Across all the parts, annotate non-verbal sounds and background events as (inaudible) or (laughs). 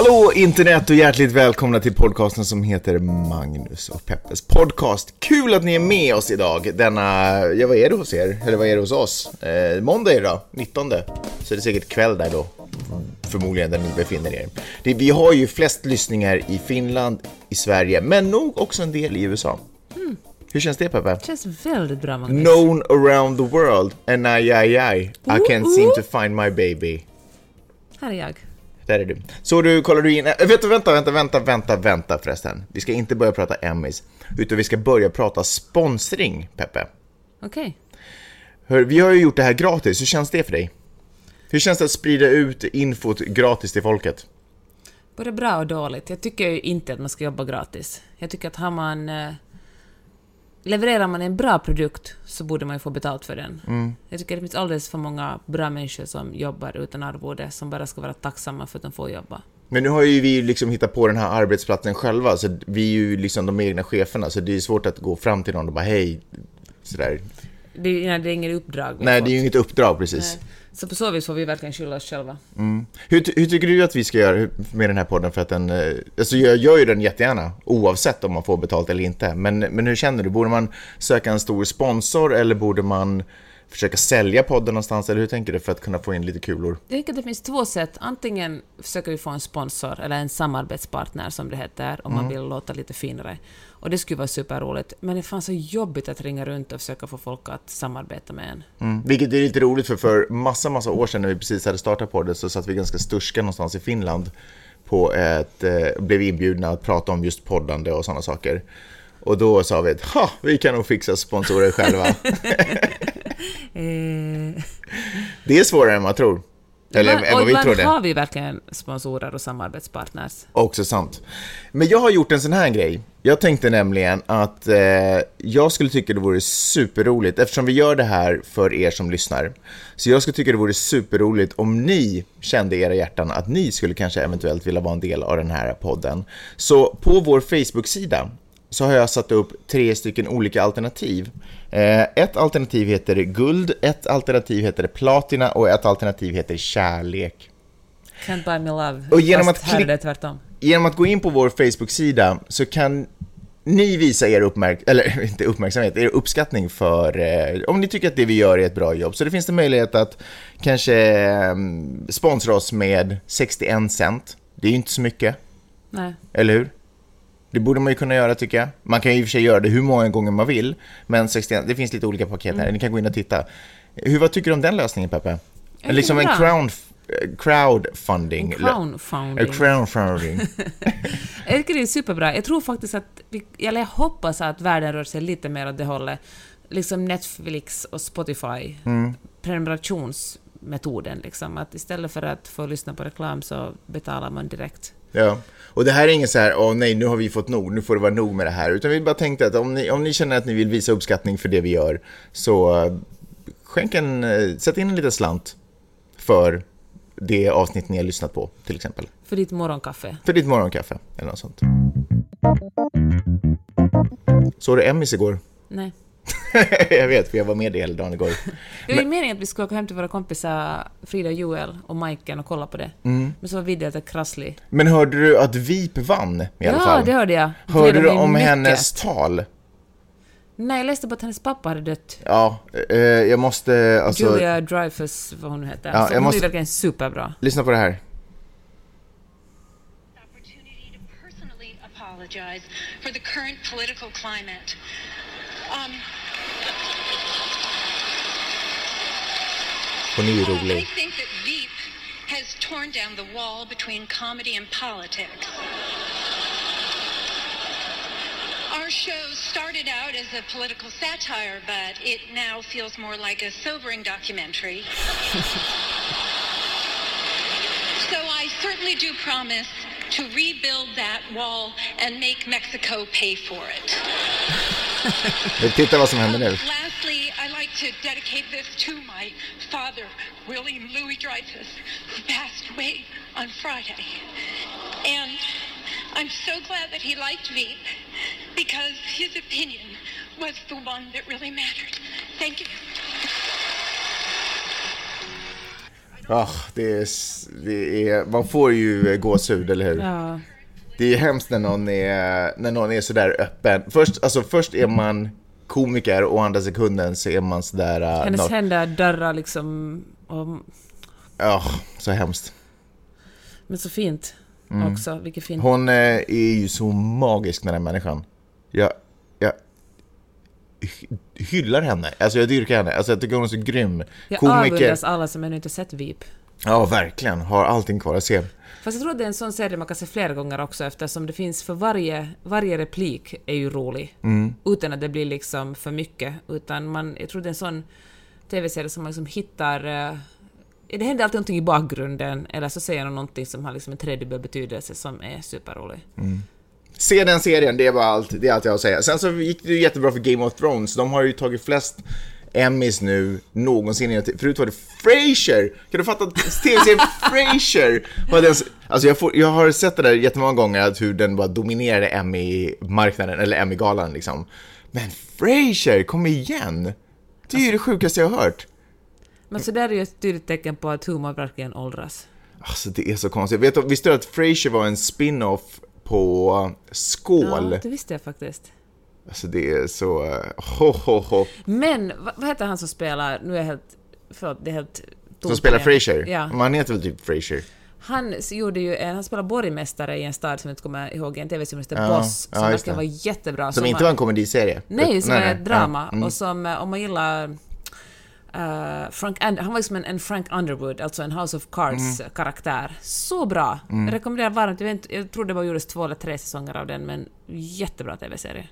Hallå internet och hjärtligt välkomna till podcasten som heter Magnus och Peppes podcast. Kul att ni är med oss idag denna, ja vad är det hos er? Eller vad är det hos oss? Eh, måndag idag, 19. Så det är säkert kväll där då. Förmodligen där ni befinner er. Det, vi har ju flest lyssningar i Finland, i Sverige, men nog också en del i USA. Mm. Hur känns det Peppe? Det känns väldigt bra Magnus. Known around the world, and I, I, I, I can't seem to find my baby. Här är jag. Där är du. Så du, kollar du in... Äh, vet du, vänta, vänta, vänta, vänta, vänta förresten. Vi ska inte börja prata Emmys, utan vi ska börja prata sponsring, Peppe. Okej. Hör, vi har ju gjort det här gratis, hur känns det för dig? Hur känns det att sprida ut infot gratis till folket? Både bra och dåligt. Jag tycker ju inte att man ska jobba gratis. Jag tycker att har man... Levererar man en bra produkt så borde man ju få betalt för den. Mm. Jag tycker det finns alldeles för många bra människor som jobbar utan arvode, som bara ska vara tacksamma för att de får jobba. Men nu har ju vi liksom hittat på den här arbetsplatsen själva, så vi är ju liksom de egna cheferna, så det är svårt att gå fram till någon och bara hej, sådär. Det, är- nej, det är inget uppdrag Nej, det är ju inget uppdrag precis. Nej. Så på så vis får vi verkligen skylla oss själva. Hur, ty- hur tycker du att vi ska göra med den här podden för att den, eh, alltså jag gör ju den jättegärna oavsett om man får betalt eller inte. Men, men hur känner du? Borde man söka en stor sponsor eller borde man försöka sälja podden någonstans eller hur tänker du för att kunna få in lite kulor? Jag tänker att det finns två sätt. Antingen försöker vi få en sponsor, eller en samarbetspartner som det heter, om man vill låta lite finare. Och det skulle vara superroligt. Men det är fan så jobbigt att ringa runt och försöka få folk att samarbeta med en. Mm. Vilket är lite roligt för för massa, massa år sedan när vi precis hade startat podden så satt vi ganska sturska någonstans i Finland på ett, eh, blev inbjudna att prata om just poddande och sådana saker. Och då sa vi att ha, vi kan nog fixa sponsorer själva. (laughs) (laughs) Eh, Det är svårare än man tror. Eller än vad vi ibland trodde. har vi verkligen sponsorer och samarbetspartners. Också sant. Men jag har gjort en sån här grej. Jag tänkte nämligen att eh, jag skulle tycka det vore superroligt, eftersom vi gör det här för er som lyssnar. Så jag skulle tycka det vore superroligt om ni kände i era hjärtan att ni skulle kanske eventuellt vilja vara en del av den här podden. Så på vår Facebook-sida så har jag satt upp tre stycken olika alternativ. Eh, ett alternativ heter guld, ett alternativ heter platina och ett alternativ heter kärlek. Can't buy me love. Och genom Fast att här är det tvärtom. genom att gå in på vår Facebook-sida så kan ni visa er uppmärk eller (laughs) inte uppmärksamhet, er uppskattning för eh, om ni tycker att det vi gör är ett bra jobb. Så det finns det möjlighet att kanske eh, sponsra oss med 61 cent. Det är ju inte så mycket, Nej. eller hur? Det borde man ju kunna göra tycker jag. Man kan ju i och för sig göra det hur många gånger man vill, men 61, det finns lite olika paket här. Ni kan gå in och titta. Hur, vad tycker du om den lösningen, Peppe? Liksom en crown, crowdfunding. Crowdfunding. A crowdfunding. (laughs) Jag tycker det är superbra. Jag tror faktiskt att, vi, eller jag hoppas att världen rör sig lite mer åt det hållet. Liksom Netflix och Spotify. Mm. Prenumerationsmetoden liksom. Att istället för att få lyssna på reklam så betalar man direkt. Ja, och det här är inget så här, åh nej, nu har vi fått nog, nu får det vara nog med det här. Utan vi bara tänkte att om ni, om ni känner att ni vill visa uppskattning för det vi gör, så eh, skänk en, eh, sätt in en liten slant för det avsnitt ni har lyssnat på, till exempel. För ditt morgonkaffe. För ditt morgonkaffe, eller något sånt. Såg du Emmys igår? Nej. (laughs) jag vet, för jag var med det hela dagen igår. Det var ju meningen att vi skulle åka hem till våra kompisar Frida och Joel och Majken och kolla på det. Mm. Men så var videon krasslig. Men hörde du att VIP vann i alla ja, fall? det hörde jag. Hörde Gläder du om mycket. hennes tal? Nej, jag läste bara att hennes pappa hade dött. Ja, eh, jag måste alltså... Julia Dreyfus, vad hon nu heter. Ja, så jag hon måste- är verkligen superbra. Lyssna på det här. for the current political climate. Um, I think that Veep has torn down the wall between comedy and politics. Our show started out as a political satire, but it now feels more like a sobering documentary. (laughs) so I certainly do promise to rebuild that wall and make Mexico pay for it. (laughs) (laughs) Titta vad som händer nu. Lastly, I like to dedicate this to my father, William Louis Dreyfus, who passed away on Friday. And I'm so glad that he liked me because his opinion was the one that really mattered. Thank you. Ah, det är, det är, man får ju gåshud, eller hur? Ja. Det är hemskt när någon är, när någon är sådär öppen. Först, alltså, först är man komiker och andra sekunden så är man sådär... Uh, Hennes na- händer darrar liksom. Och, Ah, så hemskt. men så fint också. Vilket fint. Hon eh, är ju så magisk den här människan. Jag, jag hy- hyllar henne. Alltså jag dyrkar henne. Alltså jag tycker hon är så grym. Jag Komiker. avundas alla som ännu inte sett VIP. Ja, verkligen. Har allting kvar att se. Fast jag tror att det är en sån serie man kan se flera gånger också eftersom det finns för varje, varje replik är ju rolig. Utan att det blir liksom för mycket. Utan man, jag tror det är en sån TV-serie som man liksom hittar... eh, det händer alltid någonting i bakgrunden eller så säger de någonting som har liksom en tredubbel betydelse som är superrolig. Se den serien, det är bara allt, det är allt jag har att säga. Sen så gick det ju jättebra för Game of Thrones. De har ju tagit flest Emmys nu någonsin. Förut var det Frasier! Kan du fatta att tv-serien Frasier var den... Alltså jag, får, jag har sett det där jättemånga gånger, att hur den bara dominerade Emmy-marknaden, eller Emmy-galan liksom. Men Frasier, kom igen! Det är ju det sjukaste jag har hört. Men så där är ju ett tydligt tecken på att humor verkligen åldras. Alltså det är så konstigt. Vet du, visste du att Frasier var en spin-off på Skål? Ja, det visste jag faktiskt. Alltså det är så... eh, Ho, ho, ho. Men vad, heter han som spelar... Nu är jag helt... Förlåt, det är helt... Som spelar. Frasier? Ja. Men han heter väl typ Frasier? Han gjorde ju en, han spelade borgmästare i en stad som jag inte kommer ihåg, en tv-serie som heter Ja, Boss, ja, som just verkligen det. var jättebra. Som inte var en komediserie? Nej, som är ett drama. Ja, mm. Och som, eh, om man gillar eh, Frank And- han var liksom en, en Frank Underwood, alltså en House of Mm. Cards-karaktär. Så bra! Jag rekommenderar varmt. Jag, vet, jag tror det bara gjordes två eller tre säsonger av den, men jättebra tv-serie.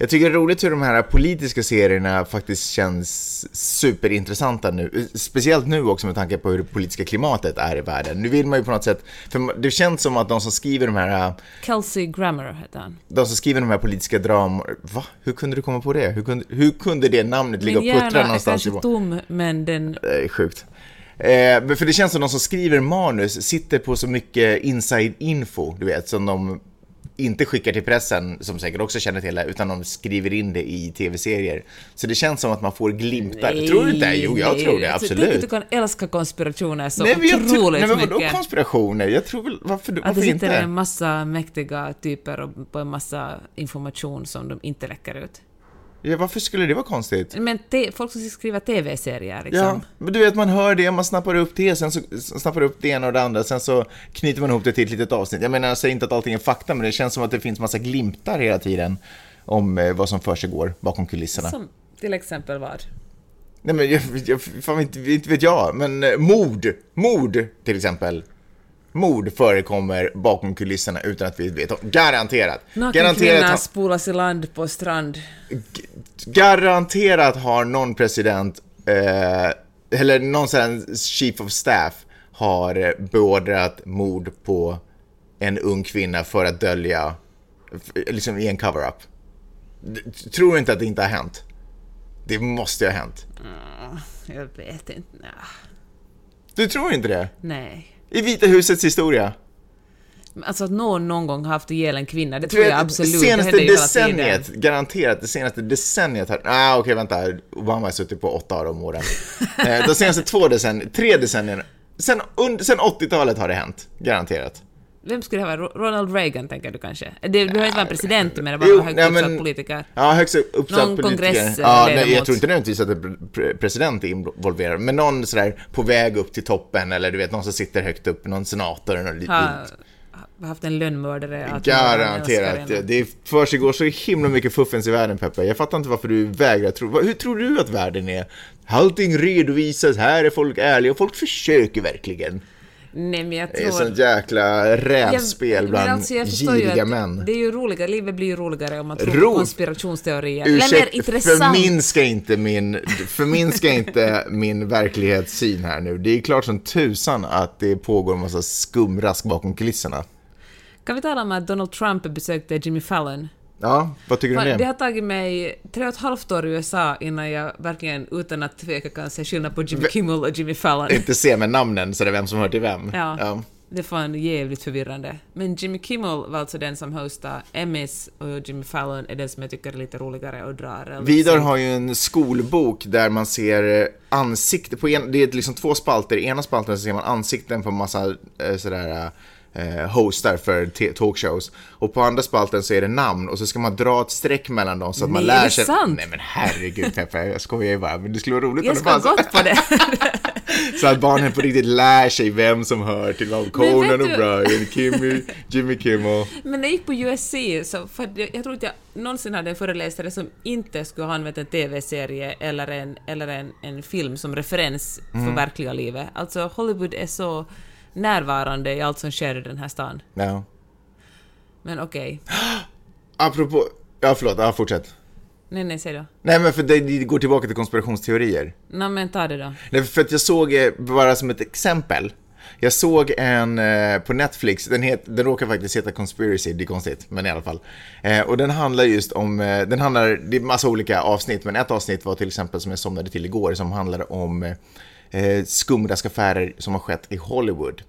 Jag tycker det är roligt hur de här politiska serierna faktiskt känns superintressanta nu. Speciellt nu också med tanke på hur det politiska klimatet är i världen. Nu vill man ju på något sätt, för det känns som att de som skriver de här, Kelsey Grammer heter han. de som skriver de här politiska dramor, va? Hur kunde du komma på det? Hur kunde, hur kunde det namnet ligga och Min puttra hjärna är någonstans? i kanske vår- tom, men den... Det är sjukt. Eh, för det känns som de som skriver manus sitter på så mycket inside info, du vet, som de inte skickar till pressen, som säkert också känner till det, utan de skriver in det i tv-serier. Så det känns som att man får glimtar. tror du inte? Jo, jag nej. tror det, Alltså, Tänk absolut. att du kan älska konspirationer så Nej, men jag otroligt nej, men vadå mycket. konspirationer? Jag tror väl, varför, Att varför det sitter inte? en massa mäktiga typer och på en massa information som de inte läcker ut. Ja, varför skulle det vara konstigt? Men te- folk som ska skriva TV-serier liksom. Ja, men du vet, man hör det, man snappar upp det, sen så snappar upp det ena och det andra, sen så knyter man ihop det till ett litet avsnitt. Jag menar, jag säger inte att allting är fakta, men det känns som att det finns massa glimtar hela tiden om eh, vad som för sig går bakom kulisserna. Som till exempel vad? Nej men jag, jag fan inte, inte vet jag, men eh, mord, mord till exempel. Mord förekommer bakom kulisserna utan att vi vet om. Garanterat. Naken Garanterat, kvinna spolas i land på strand. garanterat har någon president, eh, eller någon sån chief of staff, har beordrat mord på en ung kvinna för att dölja, liksom i en cover-up. Tror inte att det inte har hänt? Det måste ju ha hänt. Jag vet inte. Nja. Du tror inte det? Nej. I Vita husets historia? Alltså att någon någon gång har haft ihjäl en kvinna, det tror jag absolut. det senaste hela decenniet, garanterat, det senaste decenniet har... Ah, okej, vänta. Obama har suttit på åtta av de åren. (laughs) eh, de senaste två decennierna, tre decennierna, sen, sen 80-talet har det hänt, garanterat. Vem skulle det vara? Ro- Ronald Reagan tänker du kanske? Det behöver inte vara en president, men det var en högt nej, uppsatt politiker. Ja, högst uppsatt Någon politiker. kongressledamot. Ja, nej, jag tror inte nödvändigtvis att pre- president är involverad, men någon sådär på väg upp till toppen, eller du vet, någon som sitter högt upp, någon senator, eller något Har, haft en lönnmördare. Garanterat. Det försiggår så himla mycket fuffens i världen, Peppe. Jag fattar inte varför du vägrar tro. Hur tror du att världen är? Allting redovisas, här är folk ärliga och folk försöker verkligen. Nej, men jag Det är tror... sånt jäkla rävspel Jag- bland alltså, giriga män. Det är ju roligare, livet blir ju roligare om man tror Ro- på konspirationsteorier. Ursäkta, förminska inte min, förminska inte min verklighetssyn här nu. Det är klart som tusan att det pågår en massa skumrask bakom kulisserna. Kan vi tala om att Donald Trump besökte Jimmy Fallon? Ja, vad tycker du om det? Det har tagit mig tre och ett halvt år i USA innan jag verkligen utan att tveka kan se skillnad på Jimmy Kimmel och Jimmy Fallon. Inte se med namnen så det är vem som hör till vem. Ja. Det är fan jävligt förvirrande. Men Jimmy Kimmel var alltså den som hostar Emmys och Jimmy Fallon är den som jag tycker är lite roligare och drar. Vidar har ju en skolbok där man ser eh, ansikte på en, det är liksom två spalter. I ena spalten så ser man ansikten på massa eh, sådär eh, hostar för talkshows. Och på andra spalten så är det namn och så ska man dra ett streck mellan dem så att man Nej, är lär sig. sant? Nej men herregud Peppe, jag skojar ju bara. Men det skulle vara roligt Jag om det ska ha fanns. gått på det. (laughs) Så att barnen på riktigt lär sig vem som hör till vad. Conan och Brian, Kimmy, Jimmy Kimmel. Men när jag gick på USC, så för jag, jag tror inte jag någonsin hade en föreläsare som inte skulle ha använt en TV-serie eller en, eller en, en film som referens Mm. för verkliga livet. Alltså Hollywood är så närvarande i allt som sker i den här stan. Ja. Men okej. (gasps) Apropå, ja förlåt, ja fortsätt. Nej, nej, säg då. Nej men för det, det går tillbaka till konspirationsteorier. Nå, men ta det då. Nej, för att jag såg, eh, bara som ett exempel, jag såg en eh, på Netflix, den, het, den råkar faktiskt heta Conspiracy, det är konstigt, men i alla fall. Eh, och den handlar just om, eh, den handlar, det är massa olika avsnitt, men ett avsnitt var till exempel som jag somnade till igår, som handlar om eh, skumraskaffärer som har skett i Hollywood.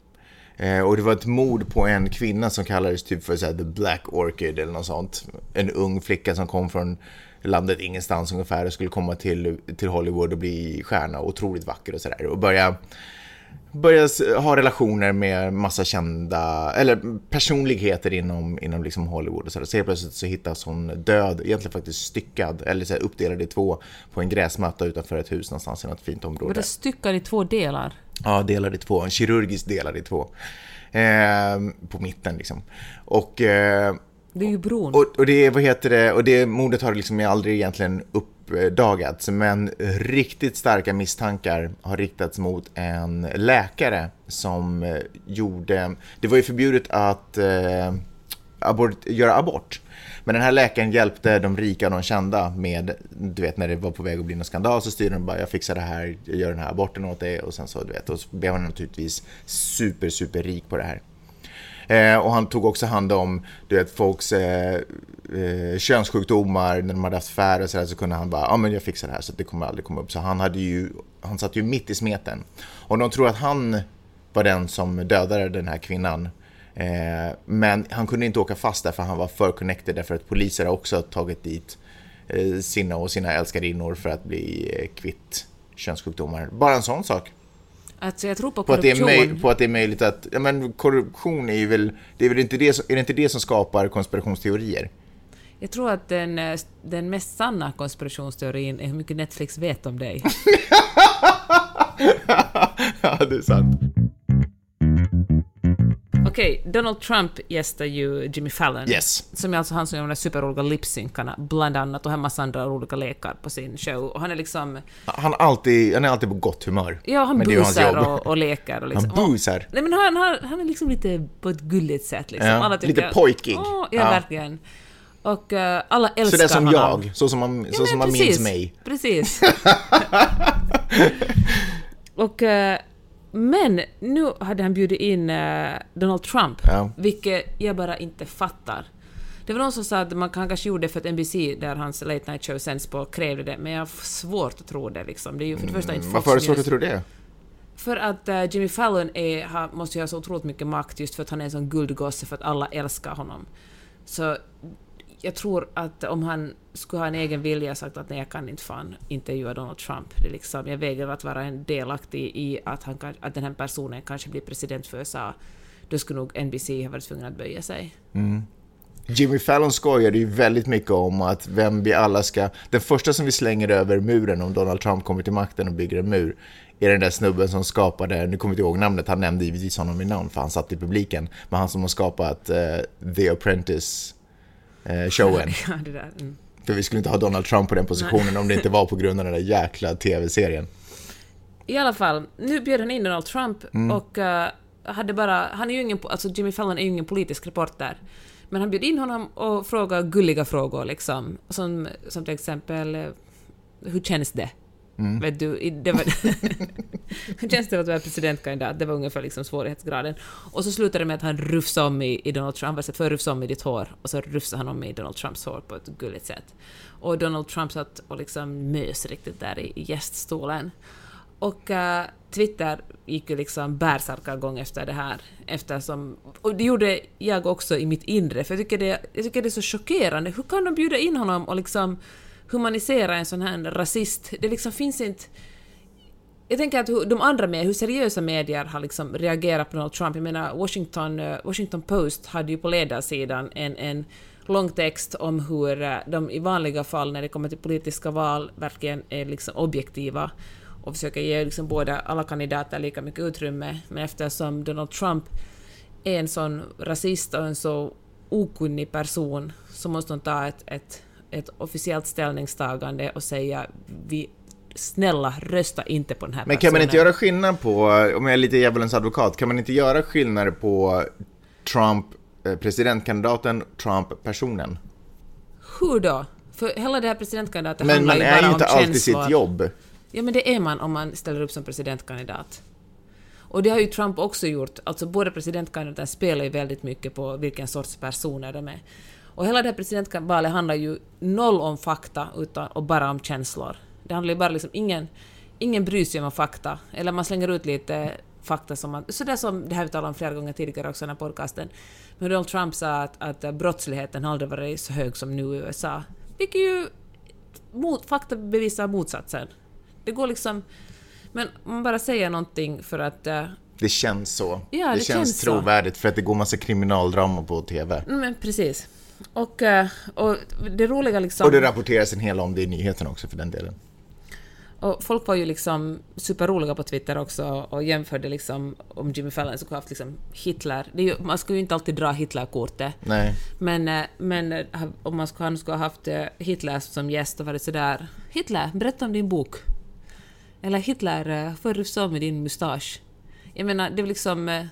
Eh, och det var ett mord på en kvinna som kallades typ för så här, The Black Orchid eller något sånt. En ung flicka som kom från landet ingenstans ungefär och skulle komma till, till Hollywood och bli stjärna, otroligt vacker och sådär. Och börja, börja s- ha relationer med massa kända, eller personligheter inom, inom liksom Hollywood och. Så helt plötsligt så hittas hon död, egentligen faktiskt styckad, eller så här, uppdelad i två på en gräsmatta utanför ett hus någonstans i något fint område. det styckar i två delar? Ja, delad i två. En kirurgisk delad i två. Eh, på mitten liksom. Och, eh, Det är ju bron. och, och det, vad heter det, och det mordet har liksom aldrig egentligen uppdagats, men riktigt starka misstankar har riktats mot en läkare som eh, gjorde, det var ju förbjudet att eh, abort, göra abort. Men den här läkaren hjälpte de rika och de kända med, du vet när det var på väg att bli någon skandal så styrde de bara jag fixar det här, jag gör den här aborten åt dig och sen så du vet, och så blev han naturligtvis super, super rik på det här. Eh, och han tog också hand om du vet, folks eh, eh, könssjukdomar, när de hade haft färre och sådär så kunde han bara, ja men jag fixar det här så att det kommer aldrig komma upp. Så han hade ju, han satt ju mitt i smeten. Och de tror att han var den som dödade den här kvinnan. Eh, men han kunde inte åka fast därför han var för connected därför att poliser har också tagit dit eh, sina och sina älskarinnor för att bli eh, kvitt könssjukdomar. Bara en sån sak. Alltså jag tror på På att, det är korruption. på att det är möjligt att, ja men korruption är ju väl, det är väl inte det är det inte det som skapar konspirationsteorier? Jag tror att den, eh, den mest sanna konspirationsteorin är hur mycket Netflix vet om dig. (laughs) ja, det är sant. Okej, Donald Trump gästar ju Jimmy Fallon. Yes. Som är alltså han som gör de där superroliga lipsynkarna, bland annat, och har en massa andra roliga lekar på sin show. Och han är liksom... Han, är alltid, han är alltid på gott humör. Ja, han det är busar och, och leker. Och liksom. Han busar. Nej, men han, han, han är liksom lite på ett gulligt sätt. Liksom. Ja, alla lite pojkig. Åh, ja, Ja. verkligen. Och eh, alla älskar Sådär som honom. jag, så som man, så Ja, som men man minns mig. Precis. (laughs) (laughs) och, eh, men nu hade han bjudit in eh, Donald Trump, Ja. vilket jag bara inte fattar. Det var någon som sa att man kan kanske gjorde det för att NBC, där hans late night show sänds på, krävde det, men jag har svårt att tro det. Liksom. Det är ju för det första inte Mm, Varför är det svårt att tro det? För att eh, Jimmy Fallon är, har, måste ju ha så otroligt mycket makt just för att han är en sån guldgosse för att alla älskar honom. Så jag tror att om han skulle ha en egen vilja sagt att nej, jag kan inte fan intervjua Donald Trump. Det är liksom, jag vägrar att vara en delaktig i att, han kan, att den här personen kanske blir president för USA. Då skulle nog NBC ha varit tvungen att böja sig. Mm. Jimmy Fallon skojade ju väldigt mycket om att vem vi alla ska... Den första som vi slänger över muren om Donald Trump kommer till makten och bygger en mur är den där snubben som skapade, nu kommer jag inte ihåg namnet, han nämnde givetvis honom i namn för han satt i publiken, men han som har skapat uh, The Apprentice-showen. (laughs) ja, det där. Mm. för vi skulle inte ha Donald Trump på den positionen om det inte var på grund av den där jäkla tv-serien. I alla fall, nu bjöd han in Donald Trump Mm. och eh, hade bara, han är ju ingen, alltså Jimmy Fallon är ju ingen politisk reporter. Men han bjöd in honom och frågade gulliga frågor liksom. Som, som till exempel, eh, hur känns det? Mm. Vet du, det var... (laughs) Hur känns det att vara presidentkandidat? Det var ungefär liksom svårighetsgraden. Och så slutade det med att han rufsade om i, i Donald Trump. Han var så för rufsa om i ditt hår. Och så rufsade han om i Donald Trumps hår på ett gulligt sätt. Och Donald Trump satt och liksom mös riktigt där i, gäststolen. Och uh, Twitter gick ju liksom bärsärkargång efter det här. Eftersom, och det gjorde jag också i mitt inre, för jag tycker, det, jag tycker det är så chockerande. Hur kan de bjuda in honom och liksom humanisera en sån här rasist? Det liksom finns inte... Jag tänker att hur, de andra med, hur seriösa medier har liksom reagerat på Donald Trump. Jag menar, Washington, eh, Washington Post hade ju på ledarsidan en, en lång text om hur eh, de i vanliga fall när det kommer till politiska val verkligen är liksom objektiva och försöker ge liksom båda, alla kandidater lika mycket utrymme. Men eftersom Donald Trump är en sån rasist och en så okunnig person så måste de ta ett, ett, ett officiellt ställningstagande och säga vi snälla rösta inte på den här Men personen. kan man inte göra skillnad på, om jag är lite djävulens advokat, kan man inte göra skillnad på Trump, eh, presidentkandidaten, Trump-personen? Hur då? För hela det här presidentkandidaten Men handlar man ju är bara ju om inte alltid känslor. sitt jobb. Ja, men det är man om man ställer upp som presidentkandidat. Och det har ju Trump också gjort. Alltså båda presidentkandidaterna spelar ju väldigt mycket på vilken sorts personer de är. Och hela det här presidentvalet handlar ju noll om fakta utan, och bara om känslor. Det handlar ju bara liksom ingen, ingen bryr sig om fakta. Eller man slänger ut lite fakta som man... Sådär som det här vi talade om flera gånger tidigare också i den här podcasten. Men Donald Trump sa att, att brottsligheten aldrig varit så hög som nu i USA. Vilket ju mot, fakta bevisar motsatsen. Det går liksom... Men om man bara säger någonting för att... eh, Det känns så. Ja, det, det känns känns trovärdigt för att det går massa kriminaldrama på TV. mm, men precis. Och, eh, och det roliga liksom... Och det rapporteras en hel del om det i nyheterna också för den delen. Och folk var ju liksom superroliga på Twitter också och jämförde liksom om Jimmy Fallon skulle haft liksom Hitler. Ju, man ska ju inte alltid dra Hitler-kortet. Nej. Men, eh, men eh, om man skulle, han skulle ha haft Hitler som gäst och varit sådär Hitler, berätta om din bok. Eller Hitler, vad du så med din mustasch. Jag menar, det är liksom...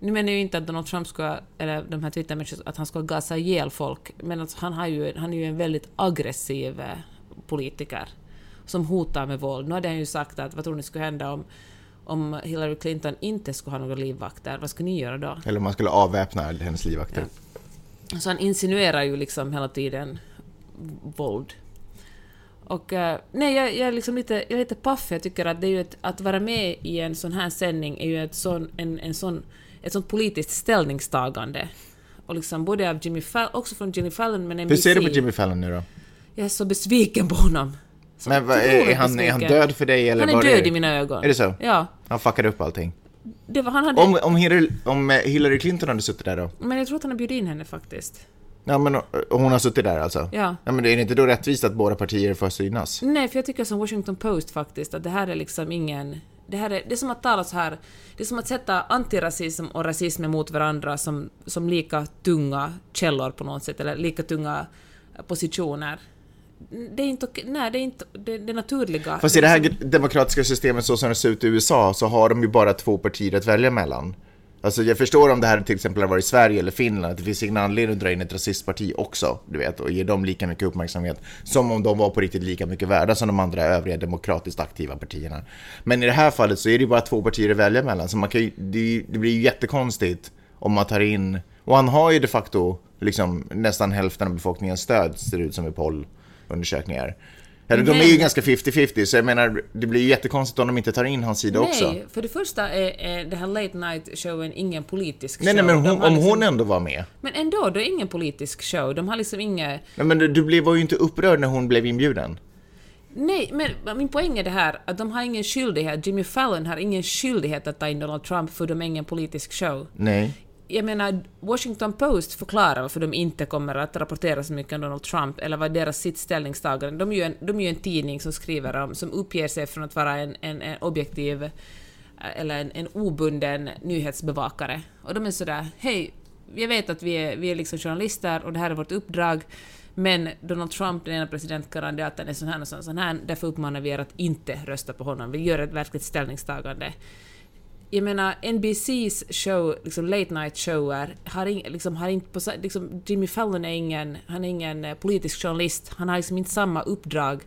Nu menar jag ju inte att Donald Trump ska, eller de här Twitter att han ska gasa ihjäl folk, men att han, har ju, han är ju en väldigt aggressiv eh, politiker som hotar med våld. Nu hade han ju sagt att vad tror ni skulle hända om, om Hillary Clinton inte skulle ha några livvakter? Vad skulle ni göra då? Eller om man skulle avväpna hennes livvakter. Så han insinuerar ju liksom hela tiden våld. Och eh, nej, jag, jag, är liksom lite, jag är lite paff. Jag tycker att det är ju ett, att vara med i en sån här sändning är ju ett sån, en, en sån, ett sånt politiskt ställningstagande. Och liksom både av Jimmy Fallon, också från Jimmy Fallon men NBC. Hur ser du på Jimmy Fallon nu då? Jag är så besviken på honom. Så Men vad, är, är, han, är han död för dig eller Han är död det? i mina ögon. Är det så? Ja. Han fuckade upp allting. Det var, han hade, Om, om, Hillary, om eh, Hillary Clinton hade suttit där då? Men jag tror att han har bjudit in henne faktiskt. Ja men och hon har suttit där alltså? Ja. Ja men det är inte då rättvist att båda partier får synas? Nej, för jag tycker som Washington Post faktiskt, att det här är liksom ingen... Det, här är, det är som att tala så här... Det är som att sätta antirasism och rasism mot varandra som, som lika tunga källor på något sätt, eller lika tunga positioner. Det är inte Nej, det är inte det, det naturliga. Fast i det här demokratiska systemet så som det ser ut i USA så har de ju bara två partier att välja mellan. Alltså jag förstår om det här till exempel har varit i Sverige eller Finland, att det finns ingen anledning att dra in ett rasistparti också, du vet, och ge dem lika mycket uppmärksamhet som om de var på riktigt lika mycket värda som de andra övriga demokratiskt aktiva partierna. Men i det här fallet så är det ju bara två partier att välja mellan, så man kan ju, det, det blir ju jättekonstigt om man tar in, och han har ju de facto liksom nästan hälften av befolkningens stöd, ser det ut som i pollundersökningar. Eller de är ju ganska 50-50, så jag menar, det blir ju jättekonstigt om de inte tar in hans sida också. Nej, för det första är, är det här late night showen ingen politisk Nej, show. nej men hon, om liksom, hon ändå var med. Men ändå, det är ingen politisk show. De har liksom inget... Nej, men du, du blev, var ju inte upprörd när hon blev inbjuden. Nej, men min poäng är det här att de har ingen skyldighet, Jimmy Fallon har ingen skyldighet att ta in Donald Trump för de är ingen politisk show. Nej. Jag menar, Washington Post förklarar varför de inte kommer att rapportera så mycket om Donald Trump, eller vad deras sitt ställningstagande. De är ju en, de är en tidning som skriver om, som uppger sig från att vara en, en, en objektiv, eh, eller en, en obunden nyhetsbevakare. Och de är sådär, hej, jag vet att vi är, vi är liksom journalister och det här är vårt uppdrag, men Donald Trump, den ena presidentkandidaten, är sån här och sån, sån här, därför uppmanar vi er att inte rösta på honom. Vi gör ett verkligt ställningstagande jag menar, NBCs show, liksom late night shower, har, in, liksom, har inte på, liksom, Jimmy Fallon är ingen, han är ingen eh, politisk journalist, han har liksom inte samma uppdrag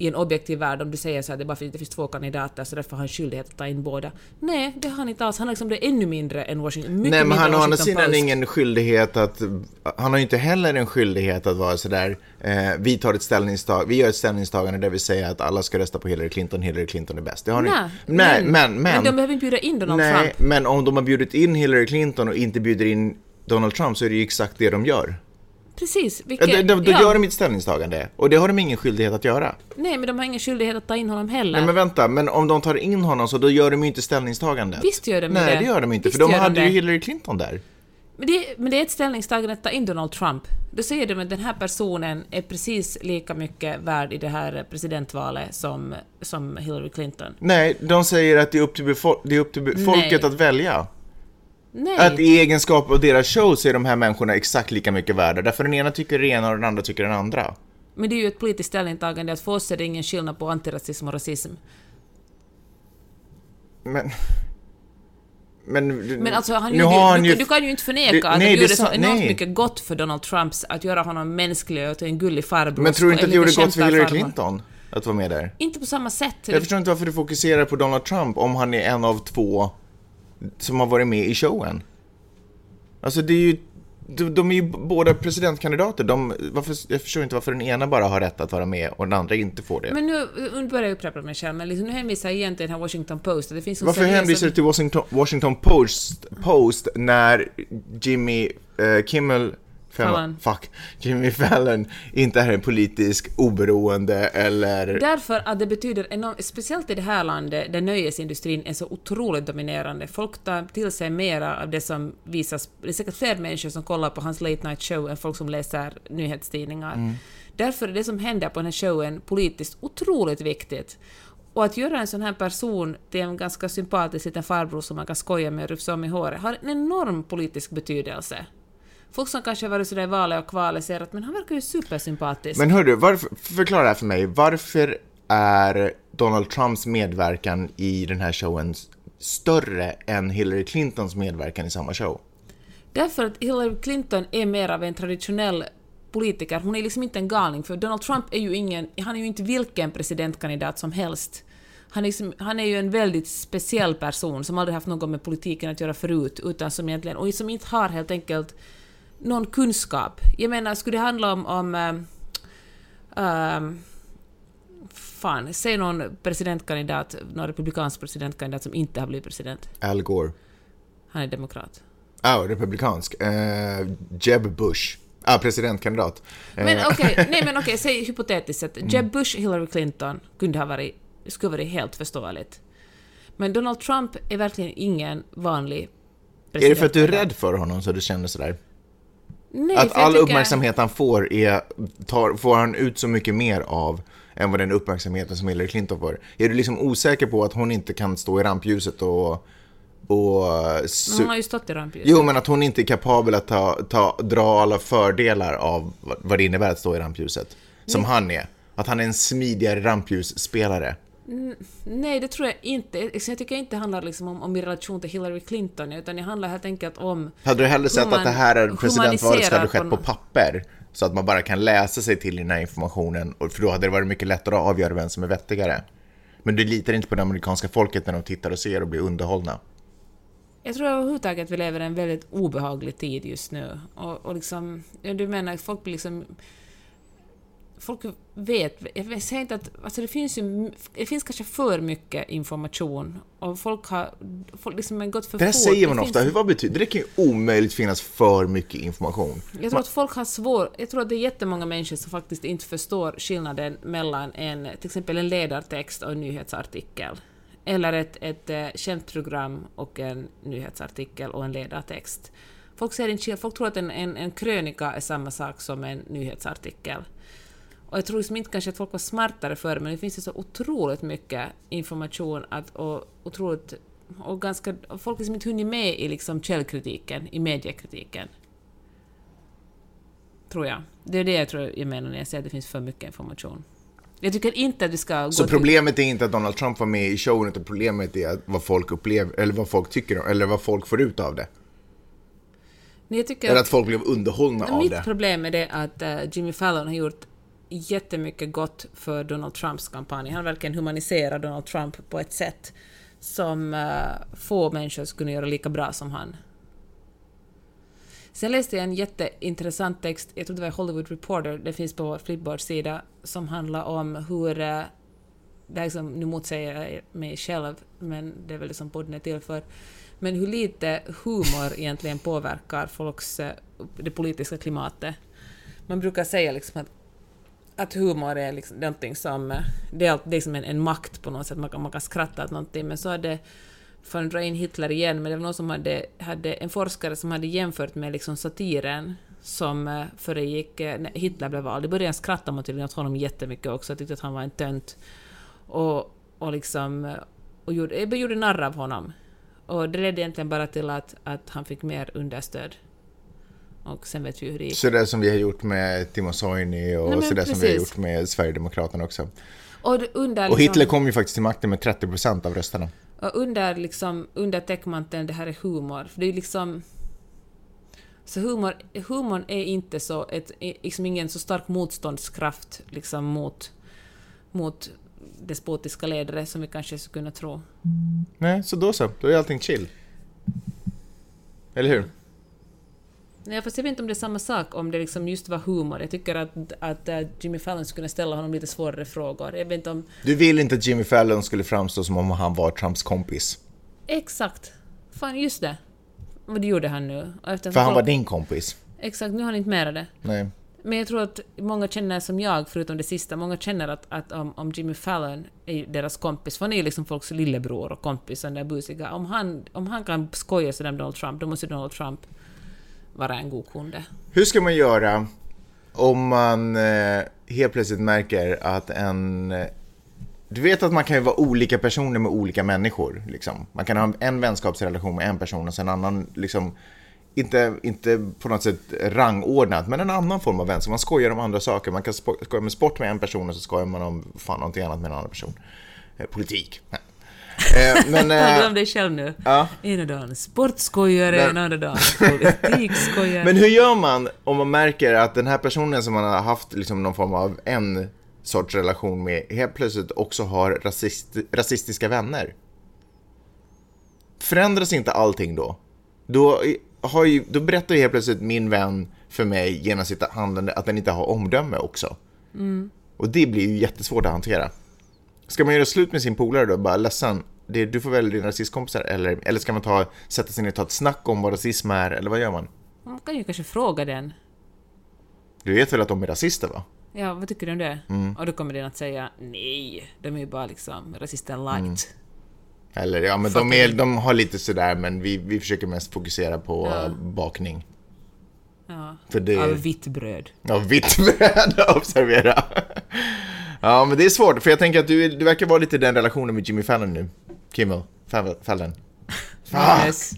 i en objektiv värld om du säger så att det bara för att det finns två kandidater så därför har han skyldighet att ta in båda. Nej, det har han inte alls. Han har liksom det ännu mindre än Washington. Mycket Nej, men han har å andra sidan ingen skyldighet att... Han har ju inte heller en skyldighet att vara sådär, eh, vi tar ett ställningstagande, vi gör ett ställningstagande där vi säger att alla ska rösta på Hillary Clinton, Hillary Clinton är bäst. Det har ni- Nej, Nej, men, men, men de behöver inte bjuda in Donald Nej, Trump. men om de har bjudit in Hillary Clinton och inte bjuder in Donald Trump så är det ju exakt det de gör. Precis. Vilket, Då, då ja. gör de ett ställningstagande och det har de ingen skyldighet att göra. Nej, men de har ingen skyldighet att ta in honom heller. Nej men vänta, men om de tar in honom så då gör de ju inte ställningstagandet. Visst gör de Nej, det. det gör de inte, Visst för de gör de hade ju. Hillary Clinton där. Men det, men det är ett ställningstagande att ta in Donald Trump. Då säger de att den här personen är precis lika mycket värd i det här presidentvalet som, som Hillary Clinton. Nej, de säger att det är upp till, befol- det är upp till folket att välja. Nej. Att i egenskap av deras show så är de här människorna exakt lika mycket värda. Därför den ena tycker det ena och den andra tycker den andra. Men det är ju ett politiskt ställningstagande att för oss är det ingen skillnad på antirasism och rasism. Men... Men, Men alltså, han nu gjorde, har han du, ju... du kan ju inte förneka Det- att nej, det gjorde så enormt nej. mycket gott för Donald Trumps att göra honom mänsklig och till en gullig farbror. Men tror du inte att det gjorde gott för Hillary kämparfarmor. Clinton? Att vara med där? Inte på samma sätt. Jag förstår inte varför du fokuserar på Donald Trump om han är en av två som har varit med i showen. Alltså det är ju, de, de är ju båda presidentkandidater. De, varför, jag förstår inte varför den ena bara har rätt att vara med och den andra inte får det. Men nu, nu börjar jag upprepa mig själv, men liksom, nu hänvisar jag igen till den här Washington Post. Det finns varför hänvisar du till Washington, Washington Post, Post när Jimmy eh, Kimmel Fallon. Fuck. Jimmy Fallon inte är en politisk oberoende eller... Därför att det betyder enormt, speciellt i det här landet där nöjesindustrin är så otroligt dominerande. Folk tar till sig mera av det som visas. Det är säkert fler människor som kollar på hans late night show än folk som läser nyhetstidningar. Därför är det som händer på den här showen politiskt otroligt viktigt. Och att göra en sån här person till en ganska sympatisk liten farbror som man kan skoja med och rufsa om i håret har en enorm politisk betydelse. Folk som kanske har varit sådär i valet och kvalet säger att men han verkar ju supersympatisk. Men hörru, varför, förklara det här för mig. Varför är Donald Trumps medverkan i den här showen större än Hillary Clintons medverkan i samma show? Därför att Hillary Clinton är mer av en traditionell politiker. Hon är liksom inte en galning, för Donald Trump är ju ingen, han är ju inte vilken presidentkandidat som helst. Han är, liksom, han är ju en väldigt speciell person som aldrig haft något med politiken att göra förut, utan som egentligen, och som inte har helt enkelt någon kunskap. Jag menar, skulle det handla om, om ehm, fan, säg någon presidentkandidat, någon republikansk presidentkandidat som inte har blivit president. Al Gore. Han är demokrat. Ah, republikansk. Eh, Jeb Bush. Ah, presidentkandidat. Men okej, (laughs) nej men okej, säg hypotetiskt sett, Jeb Bush, Hillary Clinton kunde ha varit, skulle varit helt förståeligt. Men Donald Trump är verkligen ingen vanlig är det för att du är rädd för honom så du känner sådär? Nej, Att all tycker- uppmärksamhet han får är, tar, får han ut så mycket mer av än vad den uppmärksamheten som Hillary Clinton får. Är du liksom osäker på att hon inte kan stå i rampljuset och... och Men su- hon har ju stått i rampljuset. Jo, men att hon inte är kapabel att ta, ta, dra alla fördelar av vad- det innebär att stå i rampljuset. Som han är. Att han är en smidigare ramplljusspelare. Nej, det tror jag inte. Jag tycker inte det handlar liksom om, om min relation till Hillary Clinton, utan det handlar helt enkelt om... Hade du hellre sett att det här presidentvalet ha humaniserar skett på papper? Så att man bara kan läsa sig till den här informationen, för då hade det varit mycket lättare att avgöra vem som är vettigare. Men du litar inte på det amerikanska folket när de tittar och ser och blir underhållna. Jag tror överhuvudtaget att vi lever i en väldigt obehaglig tid just nu. Och, och liksom, du menar folk blir liksom... Folk vet, jag säger inte att, alltså det finns ju, det finns kanske för mycket information och folk har, folk liksom har gått för Det här fort. säger man finns- ofta, Hur- vad betyder det? Det kan ju omöjligt finnas för mycket information. Jag tror att folk har svår, jag tror att det är jättemånga människor som faktiskt inte förstår skillnaden mellan en, till exempel en ledartext och en nyhetsartikel. Eller ett, ett eh, känt program och en nyhetsartikel och en ledartext. Folk, ser inte, folk tror att en, en, en krönika är samma sak som en nyhetsartikel. Och jag tror liksom inte kanske att folk var smartare förr, men det finns ju så otroligt mycket information att, och otroligt och ganska, och folk liksom inte hunnit med i liksom källkritiken, i mediekritiken. Tror jag. Det är det jag tror jag menar när jag säger att det finns för mycket information. Jag tycker inte att vi ska Så problemet är inte att Donald Trump var med i showen, utan problemet är att vad folk upplever, eller vad folk tycker om, eller vad folk får ut av det. till... Eller att folk blev underhållna av Mitt det. problem är det att eh, Jimmy Fallon har gjort jättemycket gott för Donald Trumps kampanj. Han verkligen humaniserar Donald Trump på ett sätt som uh, få människor skulle göra lika bra som han. Sen läste jag en jätteintressant text, jag tror det var Hollywood Reporter, det finns på vår Flipboard-sida, som handlar om hur... Uh, det här liksom, nu motsäger jag mig själv, men det är väl det som podden är till för. Men hur lite humor egentligen påverkar folks, uh, det politiska klimatet. Man brukar säga liksom att att humor är liksom någonting som... Eh, det är liksom en, en makt på något sätt, man kan, man kan skratta åt någonting, men så hade för att dra in Hitler igen, men det var någon som hade, hade en forskare som hade jämfört med liksom satiren som eh, föregick eh, när Hitler blev vald. I början skrattade man tydligen åt honom jättemycket också, tyckte att han var en tönt. Och, och liksom... Och gjorde, gjorde narr av honom. Och det ledde egentligen bara till att, att han fick mer understöd och sen vet vi hur det gick. Så det som vi har gjort med Timo Soini och Nej, så det som vi har gjort med Sverigedemokraterna också. Och, under, och Hitler liksom, kom ju faktiskt till makten med 30 procent av rösterna. Och under, liksom, under täckmanteln det här är humor, för det är liksom... Så humor, humorn är inte så, ett, liksom ingen så stark motståndskraft liksom mot, mot despotiska ledare som vi kanske skulle kunna tro. Nej, så då så. Då är allting chill. Eller hur? Nej, fast jag vet inte om det är samma sak om det liksom just var humor. Jag tycker att, att uh, Jimmy Fallon skulle kunna ställa honom lite svårare frågor. Jag vet inte om... Du vill inte att Jimmy Fallon skulle framstå som om han var Trumps kompis? Exakt. Fan, just det. Vad gjorde han nu? För han var din kompis? Exakt, nu har han inte mera det. Nej. Men jag tror att många känner som jag, förutom det sista, många känner att, att om, om Jimmy Fallon är deras kompis, för han är ju liksom folks lillebror och kompis, den där busiga, om han, om han kan skoja sådär med Donald Trump, då måste Donald Trump vara en god kunde. Hur ska man göra om man eh, helt plötsligt märker att en... Eh, du vet att man kan ju vara olika personer med olika människor. Liksom. Man kan ha en vänskapsrelation med en person och sen en annan, liksom, inte, inte på något sätt rangordnat, men en annan form av vänskap. Man skojar om andra saker. Man kan skoja med sport med en person och så skojar man om fan någonting annat med en annan person. Eh, politik. Eh, men, du om dig själv nu? Ja. Ena dagen sportskojare, men, andra dagen politikskojare. (laughs) Men hur gör man om man märker att den här personen som man har haft liksom någon form av en sorts relation med helt plötsligt också har rasist, rasistiska vänner? Förändras inte allting då? Då, har ju, då berättar ju helt plötsligt min vän för mig genom sitt handlande att den inte har omdöme också. Mm. Och det blir ju jättesvårt att hantera. Ska man göra slut med sin polare då? Bara ledsen, det, du får välja dina rasistkompisar. Eller, eller ska man ta, sätta sig ner och ta ett snack om vad rasism är? Eller vad gör man? Man kan ju kanske fråga den. Du vet väl att de är rasister va? Ja, vad tycker du om det? Mm. Och då kommer den att säga nej, de är ju bara liksom rasister light. Mm. Eller ja, men de, är, de har lite sådär, men vi, vi försöker mest fokusera på ja. bakning. Ja, För det... av vitt bröd. Av vitt (laughs) bröd, observera. Ja, men det är svårt, för jag tänker att du, du verkar vara lite i den relationen med Jimmy Fallon nu. Kimmel, Fallon. Fuck! Yes.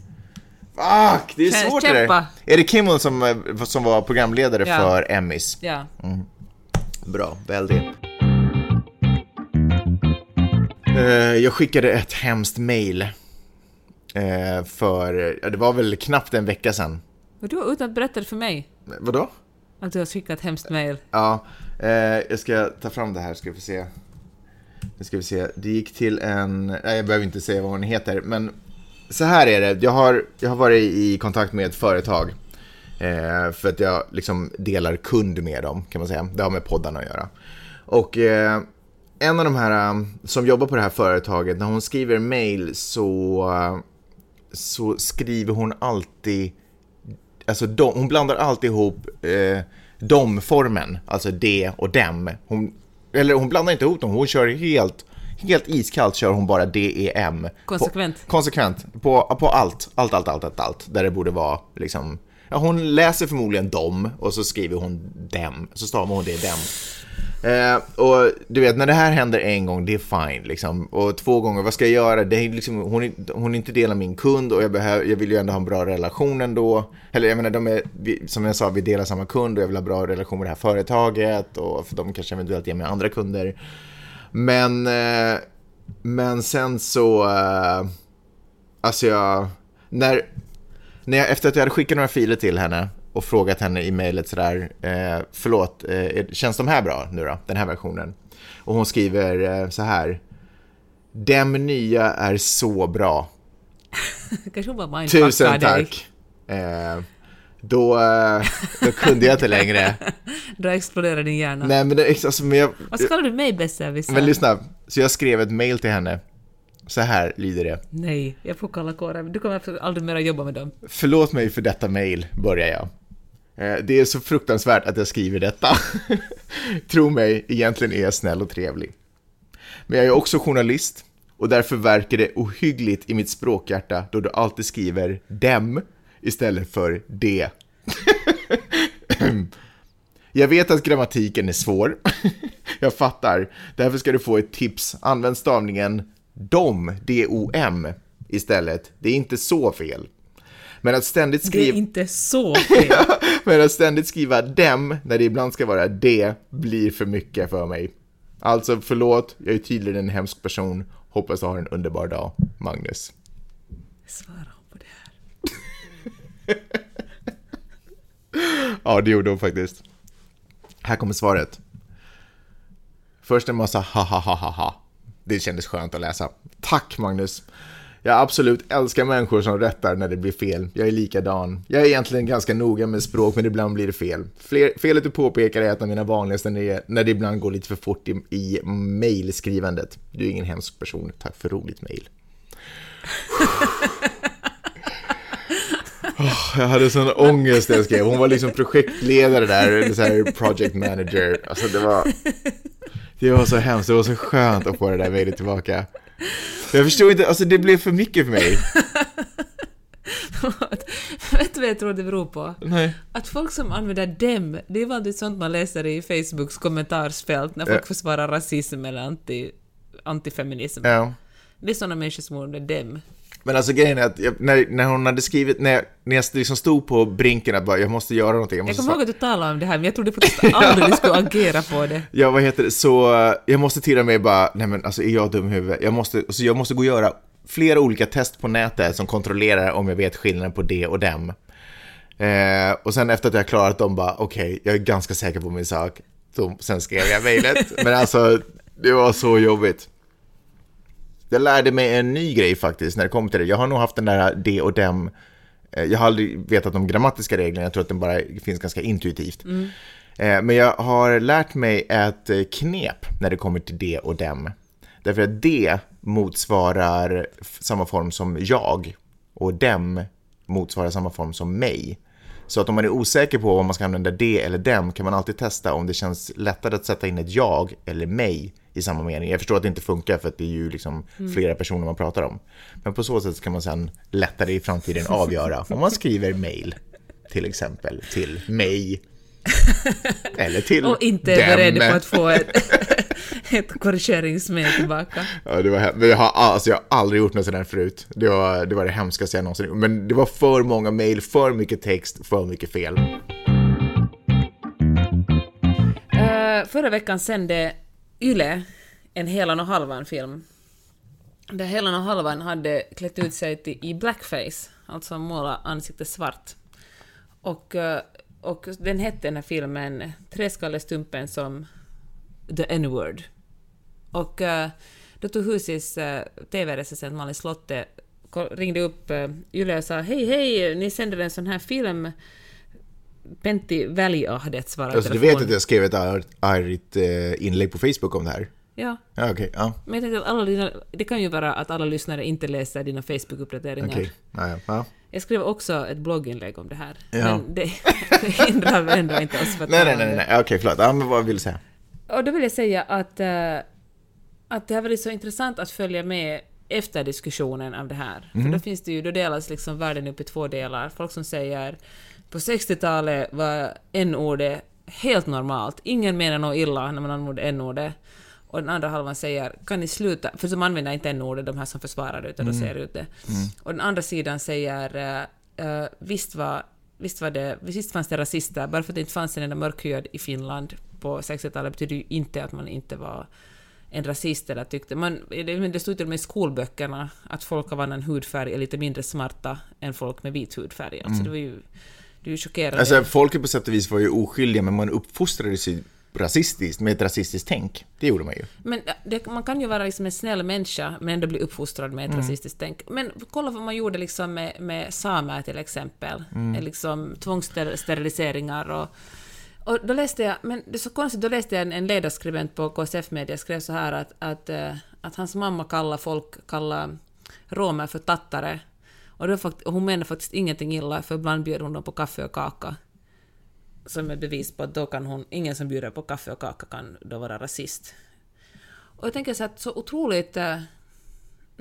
Fuck! Det är svårt det där. Är det Kimmel som, eh, som var programledare ja. för Emmys? Ja. Mm. Bra, väldigt. Uh, jag skickade ett hemskt mail uh, för, det var väl knappt en vecka sedan. Vadå, utan att berätta det för mig? Vadå? Att du har skickat hemskt mail. Ja, Eh, jag ska ta fram det här, ska vi se. Nu ska vi se. Det gick till en, nej jag behöver inte säga vad hon heter, men så här är det. Jag har, jag har varit i kontakt med ett företag. Eh, för att jag liksom delar kund med dem, kan man säga. Det har med poddarna att göra. Och eh, en av de här eh, som jobbar på det här företaget, när hon skriver mail så, eh, så skriver hon alltid, alltså de, hon blandar alltid ihop eh, dom-formen, alltså de och dem. Hon, eller hon blandar inte ihop dem, hon kör helt, helt iskallt kör hon bara DEM. Konsekvent. På, konsekvent, på, på allt, allt, allt, allt, allt, allt, där det borde vara liksom Ja, hon läser förmodligen dom och så skriver hon dem, så stavar hon det dem. Eh, och du vet, när det här händer en gång, det är fine. Liksom. Och två gånger, vad ska jag göra? Det är liksom, hon, är, hon är inte del av min kund och jag, behöver, jag vill ju ändå ha en bra relation ändå. Eller jag menar, de är, vi, som jag sa, vi delar samma kund och jag vill ha bra relation med det här företaget och för de kanske eventuellt ger mig andra kunder. Men, eh, men sen så, eh, alltså jag, när, när jag, efter att jag hade skickat några filer till henne och frågat henne i mejlet sådär, eh, förlåt, eh, känns de här bra nu då, den här versionen? Och hon skriver eh, så här, Dem nya är så bra. (laughs) Kanske hon bara mindfuckar Tusen tack. Eh, då, eh, då kunde jag inte längre. (laughs) Då exploderar din hjärna. Nej men, det, alltså, men jag, Vad kallar du mig besserwisser? men lyssna, så jag skrev ett mejl till henne. Så här lyder det. Nej, jag får kalla kårar. Du kommer aldrig mer jobba med dem. Förlåt mig för detta mejl, börjar jag. Eh, det är så fruktansvärt att jag skriver detta. (laughs) Tro mig, egentligen är jag snäll och trevlig. Men jag är också journalist och därför verkar det ohyggligt i mitt språkhjärta då du alltid skriver dem istället för det. (laughs) Jag vet att grammatiken är svår. (laughs) Jag fattar. Därför ska du få ett tips. Använd stavningen dom, D-O-M, istället. Det är inte så fel. Men att ständigt Det är skriva... inte så (laughs) fel. Men att ständigt skriva dem när det ibland ska vara det blir för mycket för mig. Alltså, förlåt, jag är tydligen en hemsk person. Hoppas du har en underbar dag, Magnus. Svara hon på det här? (laughs) Ja, det gjorde hon faktiskt. Här kommer svaret. Först en massa ha ha ha ha ha. Det kändes skönt att läsa. Tack Magnus. Jag absolut älskar människor som rättar när det blir fel. Jag är likadan. Jag är egentligen ganska noga med språk, men ibland blir det fel. Fler, felet du påpekar är ett av mina vanligaste när det, när det ibland går lite för fort i, i mejlskrivandet. Du är ingen hemsk person. Tack för roligt mejl. (laughs) Jag hade sån ångest när jag skrev. Hon var liksom projektledare där, eller så här project manager. Alltså det var... Det var så hemskt, det var så skönt att få det där mejlet tillbaka. Jag förstår inte, alltså det blev för mycket för mig. (laughs) Vet du vad jag tror det beror på? Nej. Att folk som använder dem, det är vanligt sånt man läser i Facebooks kommentarsfält när folk Ja. försvarar rasism eller anti, antifeminism. Ja. Det är såna människor som använder dem. Men alltså grejen är att jag, när, när hon hade skrivit, när jag, när jag liksom stod på brinken att bara, jag måste göra någonting. Jag Jag kommer ihåg att du talade om det här, men jag trodde (laughs) faktiskt aldrig du skulle agera på det. Ja, vad heter det? Så eh, jag måste till och med bara, nej men alltså är jag dum i huvudet? Jag måste, alltså, jag måste gå och göra flera olika test på nätet som kontrollerar om jag vet skillnaden på det och dem. Eh, och sen efter att jag klarat dem bara, okej, jag är ganska säker på min sak. Så, sen skrev jag mejlet. (laughs) men alltså, det var så jobbigt. Jag lärde mig en ny grej faktiskt när det kommer till det. Jag har nog haft den där det och dem. eh, Jag har aldrig vetat de grammatiska reglerna, jag tror att den bara finns ganska intuitivt. Eh, Men jag har lärt mig ett eh, knep när det kommer till det och dem. Därför att det motsvarar samma form som jag och dem motsvarar samma form som mig. Så att om man är osäker på om man ska använda det eller dem kan man alltid testa om det känns lättare att sätta in ett jag eller mig i samma mening. Jag förstår att det inte funkar för att det är ju liksom flera personer man pratar om. Men på så sätt kan man sen lättare i framtiden avgöra om man skriver mail till exempel till mig (laughs) eller till Och inte är beredd på att få ett, ett korrigeringsmail tillbaka. Ja, det var hem- men jag har, alltså, jag har aldrig gjort något sådär förut. Det var, det var det hemskaste jag någonsin gjort. Men det var för många mejl, för mycket text, för mycket fel. Uh, förra veckan sände Yle en Helan och Halvan-film. Där Helan och Halvan hade klätt ut sig till, i blackface, alltså målat ansiktet svart. Och, eh, och den hette den här filmen Träskallestumpen som The N-word. Och uh, då tog Husis uh, TV-recensent Malin Slotte ringde upp uh, Yle och sa hej hej, ni sänder en sån här film. Pentti Väliahdet svarade Alltså, du vet att jag skrev ett ar- argt eh, inlägg på Facebook om det här? Ja, Ja, okej. ja, men jag tänkte att alla dina, det kan ju vara att alla lyssnare inte läser dina Facebook-uppdateringar. okej. Ja, ja, ja. Jag skrev också ett blogginlägg om det här. Ja. Men det, (laughs) det hindrar ändå inte oss från att Nej, nej, nej, nej. okej, förlåt. Ja, men vad vill du säga? Och då vill jag säga att, eh, att det har varit så intressant att följa med efter diskussionen av det här. För då finns det ju, då delas liksom världen upp i två delar. Folk som säger på 60-talet var n-ordet helt normalt. Ingen menar något illa när man använder n-ordet. Och den andra halvan säger kan ni sluta, för de använder inte n-ordet, de här som försvarar det, utan de säger ut det. Och den andra sidan säger eh, visst var Visst, var det, visst fanns det rasister, bara för att det inte fanns en enda mörkhyad i Finland på 60-talet betyder ju inte att man inte var en rasist eller tyckte... Man, det, det stod till och med i skolböckerna att folk av annan hudfärg är lite mindre smarta än folk med vit hudfärg. Alltså det var ju Du är chockerad. Alltså, folket på sätt och vis var ju oskyldiga, men man uppfostrades ju rasistiskt, med ett rasistiskt tänk. Det gjorde man ju. Men det, man kan ju vara liksom en snäll människa, men ändå bli uppfostrad med ett Mm. rasistiskt tänk. Men kolla vad man gjorde liksom med, med samer till exempel. Mm. Liksom tvångssteriliseringar och och då läste jag, men det är så konstigt, då läste jag en, en ledarskribent på KSF Media skrev så här att, att, eh, att hans mamma kallar folk, kallar romer för tattare. Och, då fakt- och hon menar faktiskt ingenting illa, för ibland bjöd hon dem på kaffe och kaka. Som ett bevis på att då kan hon, ingen som bjuder på kaffe och kaka kan då vara rasist. Och jag tänker så att så otroligt eh,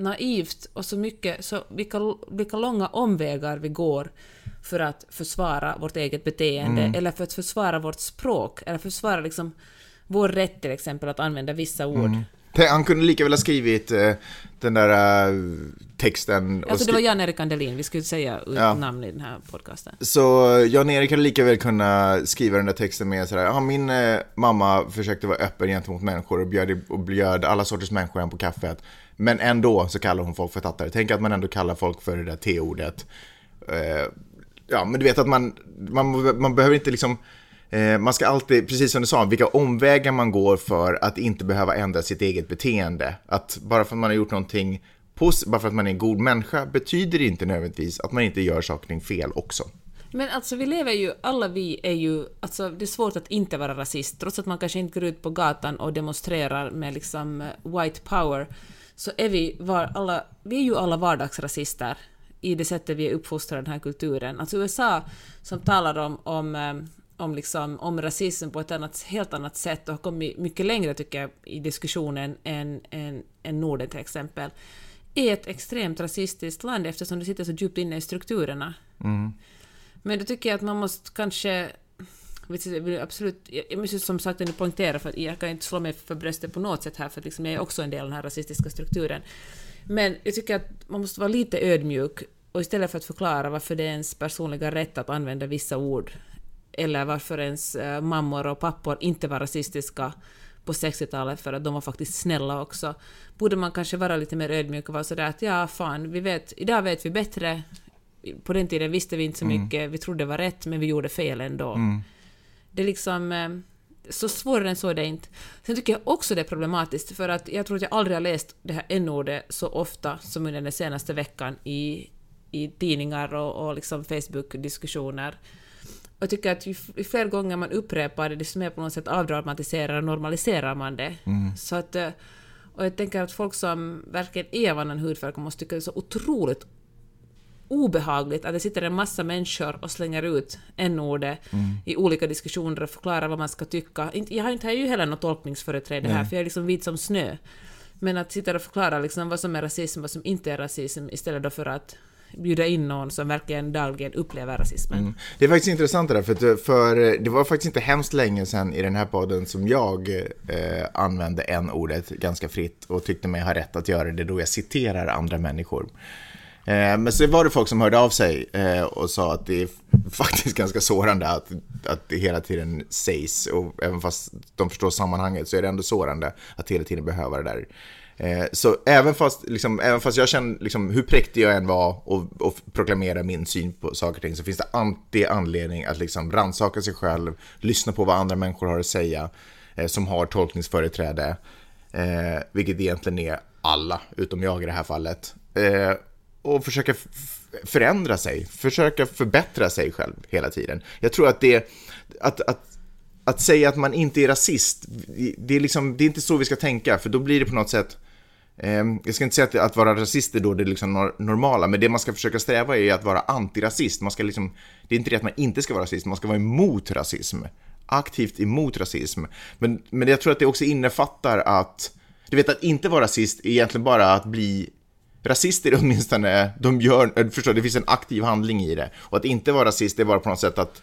naivt och så mycket, så vilka, vilka långa omvägar vi går för att försvara vårt eget beteende, eller för att försvara vårt språk, eller försvara liksom vår rätt till exempel att använda vissa ord. Tänk, Han kunde lika väl ha skrivit eh, den där eh, texten. Alltså det var Jan-Erik Andelin, vi skulle säga Ja. namn i den här podcasten. Så Jan-Erik hade lika väl kunna skriva den där texten med sådär, ja min eh, mamma försökte vara öppen gentemot människor och bjöd, och bjöd alla sorters människor hem på kaffet. Men ändå så kallar hon folk för tattare. Tänk att man ändå kallar folk för det där T-ordet. Eh, ja, men du vet att man, man, man behöver inte liksom, eh, man ska alltid, precis som du sa, vilka omvägar man går för att inte behöva ändra sitt eget beteende. Att bara för att man har gjort någonting, bara för att man är en god människa, betyder det inte nödvändigtvis att man inte gör saker och ting fel också. Men alltså vi lever ju, alla vi är ju, alltså det är svårt att inte vara rasist, trots att man kanske inte går ut på gatan och demonstrerar med liksom eh, white power, så är vi, var, alla, vi är ju alla vardagsrasister i det sättet vi är uppfostrade i den här kulturen. Alltså USA som talar om, om, eh, om, liksom, om rasism på ett annat, helt annat sätt och har kommit mycket längre tycker jag i diskussionen än, än, än Norden till exempel, är ett extremt rasistiskt land eftersom det sitter så djupt inne i strukturerna. Men då tycker jag att man måste kanske... vet jag vill Absolut, jag jag måste som sagt ändå poängtera, för jag kan inte slå mig för bröstet på något sätt här, för liksom jag är också en del av den här rasistiska strukturen. Men jag tycker att man måste vara lite ödmjuk, och istället för att förklara varför det är ens personliga rätt att använda vissa ord, eller varför ens eh, mammor och pappor inte var rasistiska på 60-talet för att de var faktiskt snälla också, borde man kanske vara lite mer ödmjuk och vara sådär att ja, fan, vi vet, idag vet vi bättre, på den tiden visste vi inte så mycket, vi trodde det var rätt, men vi gjorde fel ändå. Det är liksom... eh, Så svårare än så är det inte. Sen tycker jag också det är problematiskt, för att jag tror att jag aldrig har läst det här n-ordet så ofta som under den senaste veckan i, i tidningar och, och liksom Facebook-diskussioner. Och jag tycker att ju, ju fler gånger man upprepar det, desto mer på något sätt avdramatiserar och normaliserar man det. Så att... eh, Och jag tänker att folk som verkligen är av annan hudfärg måste tycka det är så otroligt obehagligt att det sitter en massa människor och slänger ut n-ordet i olika diskussioner och förklarar vad man ska tycka. Jag har inte har ju heller något tolkningsföreträde här, för jag är liksom vit som snö. Men att sitta och förklara liksom vad som är rasism, vad som inte är rasism, istället för att bjuda in någon som verkligen dagligen upplever rasismen. Det är faktiskt intressant det där, för, att, för det var faktiskt inte hemskt länge sedan i den här podden som jag eh, använde en ordet ganska fritt och tyckte mig ha rätt att göra det då jag citerar andra människor. Eh, men så var det folk som hörde av sig eh, och sa att det är (laughs) faktiskt ganska sårande att, att det hela tiden sägs och även fast de förstår sammanhanget så är det ändå sårande att hela tiden behöva det där. Eh, så även fast, liksom, även fast jag känner liksom, hur präktig jag än var och, och proklamera min syn på saker och ting så finns det alltid anledning att liksom rannsaka sig själv, lyssna på vad andra människor har att säga eh, som har tolkningsföreträde, eh, vilket egentligen är alla, utom jag i det här fallet. Eh, och försöka förändra sig, försöka förbättra sig själv hela tiden. Jag tror att det, att, att att säga att man inte är rasist, det är, liksom, det är inte så vi ska tänka, för då blir det på något sätt eh, jag ska inte säga att, att vara rasist är då det liksom normala, men det man ska försöka sträva är att vara antirasist. Man ska liksom, det är inte det att man inte ska vara rasist, man ska vara emot rasism. Aktivt emot rasism. Men, men jag tror att det också innefattar att, du vet att inte vara rasist är egentligen bara att bli Rasister åtminstone, de gör, eh, förstår, det finns en aktiv handling i det. Och att inte vara rasist är bara på något sätt att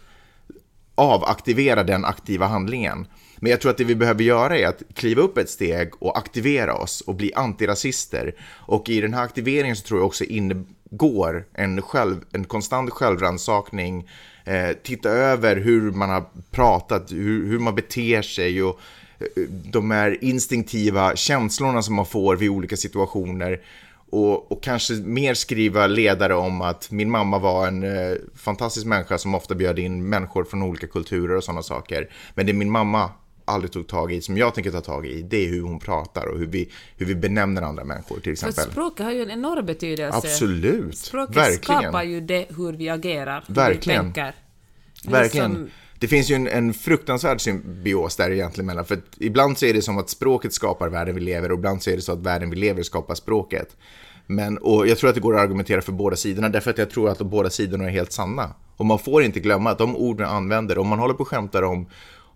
avaktivera den aktiva handlingen. Men jag tror att det vi behöver göra är att kliva upp ett steg och aktivera oss och bli antirasister. Och i den här aktiveringen så tror jag också ingår en, själv, en konstant självrannsakning, eh, titta över hur man har pratat, hur, hur man beter sig och eh, de här instinktiva känslorna som man får vid olika situationer och, och kanske mer skriva ledare om att min mamma var en eh, fantastisk människa som ofta bjöd in människor från olika kulturer och sådana saker. Men det min mamma aldrig tog tag i, som jag tänker ta tag i, det är hur hon pratar och hur vi, hur vi benämner andra människor till exempel. För språket har ju en enorm betydelse. Absolut, Språket verkligen. skapar ju det hur vi agerar, hur Verkligen. vi tänker. Är Verkligen. Det finns ju en, en fruktansvärd symbios där egentligen mellan, för ibland så är det som att språket skapar världen vi lever och ibland så är det så att världen vi lever skapar språket. Men, och jag tror att det går att argumentera för båda sidorna, därför att jag tror att de båda sidorna är helt sanna. Och man får inte glömma att de ord man använder, om man håller på och skämtar om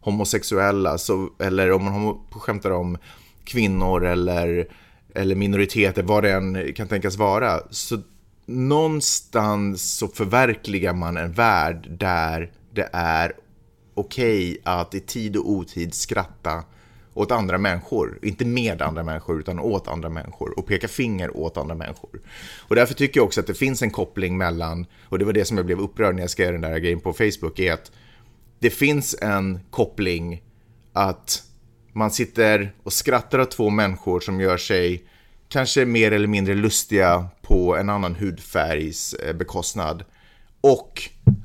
homosexuella, så, eller om man håller på och skämtar om kvinnor eller, eller minoriteter, vad det än kan tänkas vara, så någonstans så förverkligar man en värld där det är okej att i tid och otid skratta åt andra människor. Inte med andra människor, utan åt andra människor. Och peka finger åt andra människor. Och därför tycker jag också att det finns en koppling mellan, och det var det som jag blev upprörd när jag skrev den där grejen på Facebook, är att det finns en koppling att man sitter och skrattar åt två människor som gör sig kanske mer eller mindre lustiga på en annan hudfärgs eh, bekostnad. Och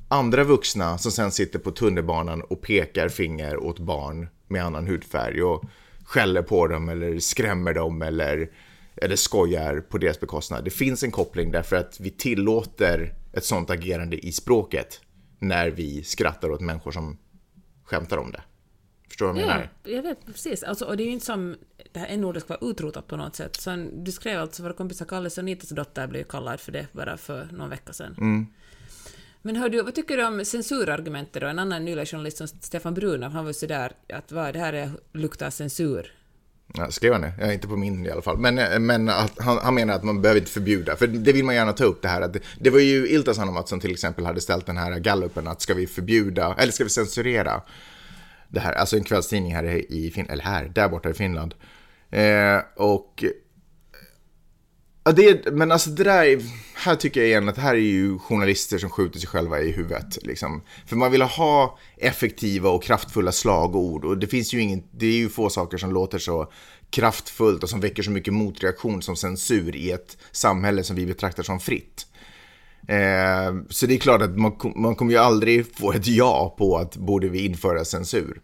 andra vuxna som sen sitter på tunnelbanan och pekar finger åt barn med annan hudfärg och skäller på dem eller skrämmer dem eller, eller skojar på deras bekostnad. Det finns en koppling därför att vi tillåter ett sånt agerande i språket när vi skrattar åt människor som skämtar om det. Förstår du vad jag Ja, menar? jag vet precis. Alltså, och det är ju inte som det här n-ordet ska vara utrotat på något sätt. Så du skrev alltså våra kompisar Kalles och Nitas dotter blev kallad för det bara för någon vecka sedan. Mm. Men hör du, vad tycker du om censurargumentet då? En annan nylig journalist som Stefan Brunov, han var ju sådär att vad det här är, luktar censur. Ja, skrev han det? Ja, inte på min i alla fall. Men, men att han, han menar att man behöver inte förbjuda. För det vill man gärna ta upp det här. Att det, det var ju Ilta Sanomat som till exempel hade ställt den här gallupen att ska vi förbjuda, eller ska vi censurera det här, alltså en kvällstidning här i Finland, eller här, där borta i Finland. Eh, och Ja, det, men alltså det där, är- här tycker jag igen att här är ju journalister som skjuter sig själva i huvudet. Liksom. För man vill ha effektiva och kraftfulla slagord och det finns ju ingen, det är ju få saker som låter så kraftfullt och som väcker så mycket motreaktion som censur i ett samhälle som vi betraktar som fritt. Eh, så det är klart att man, man kommer ju aldrig få ett ja på att borde vi införa censur.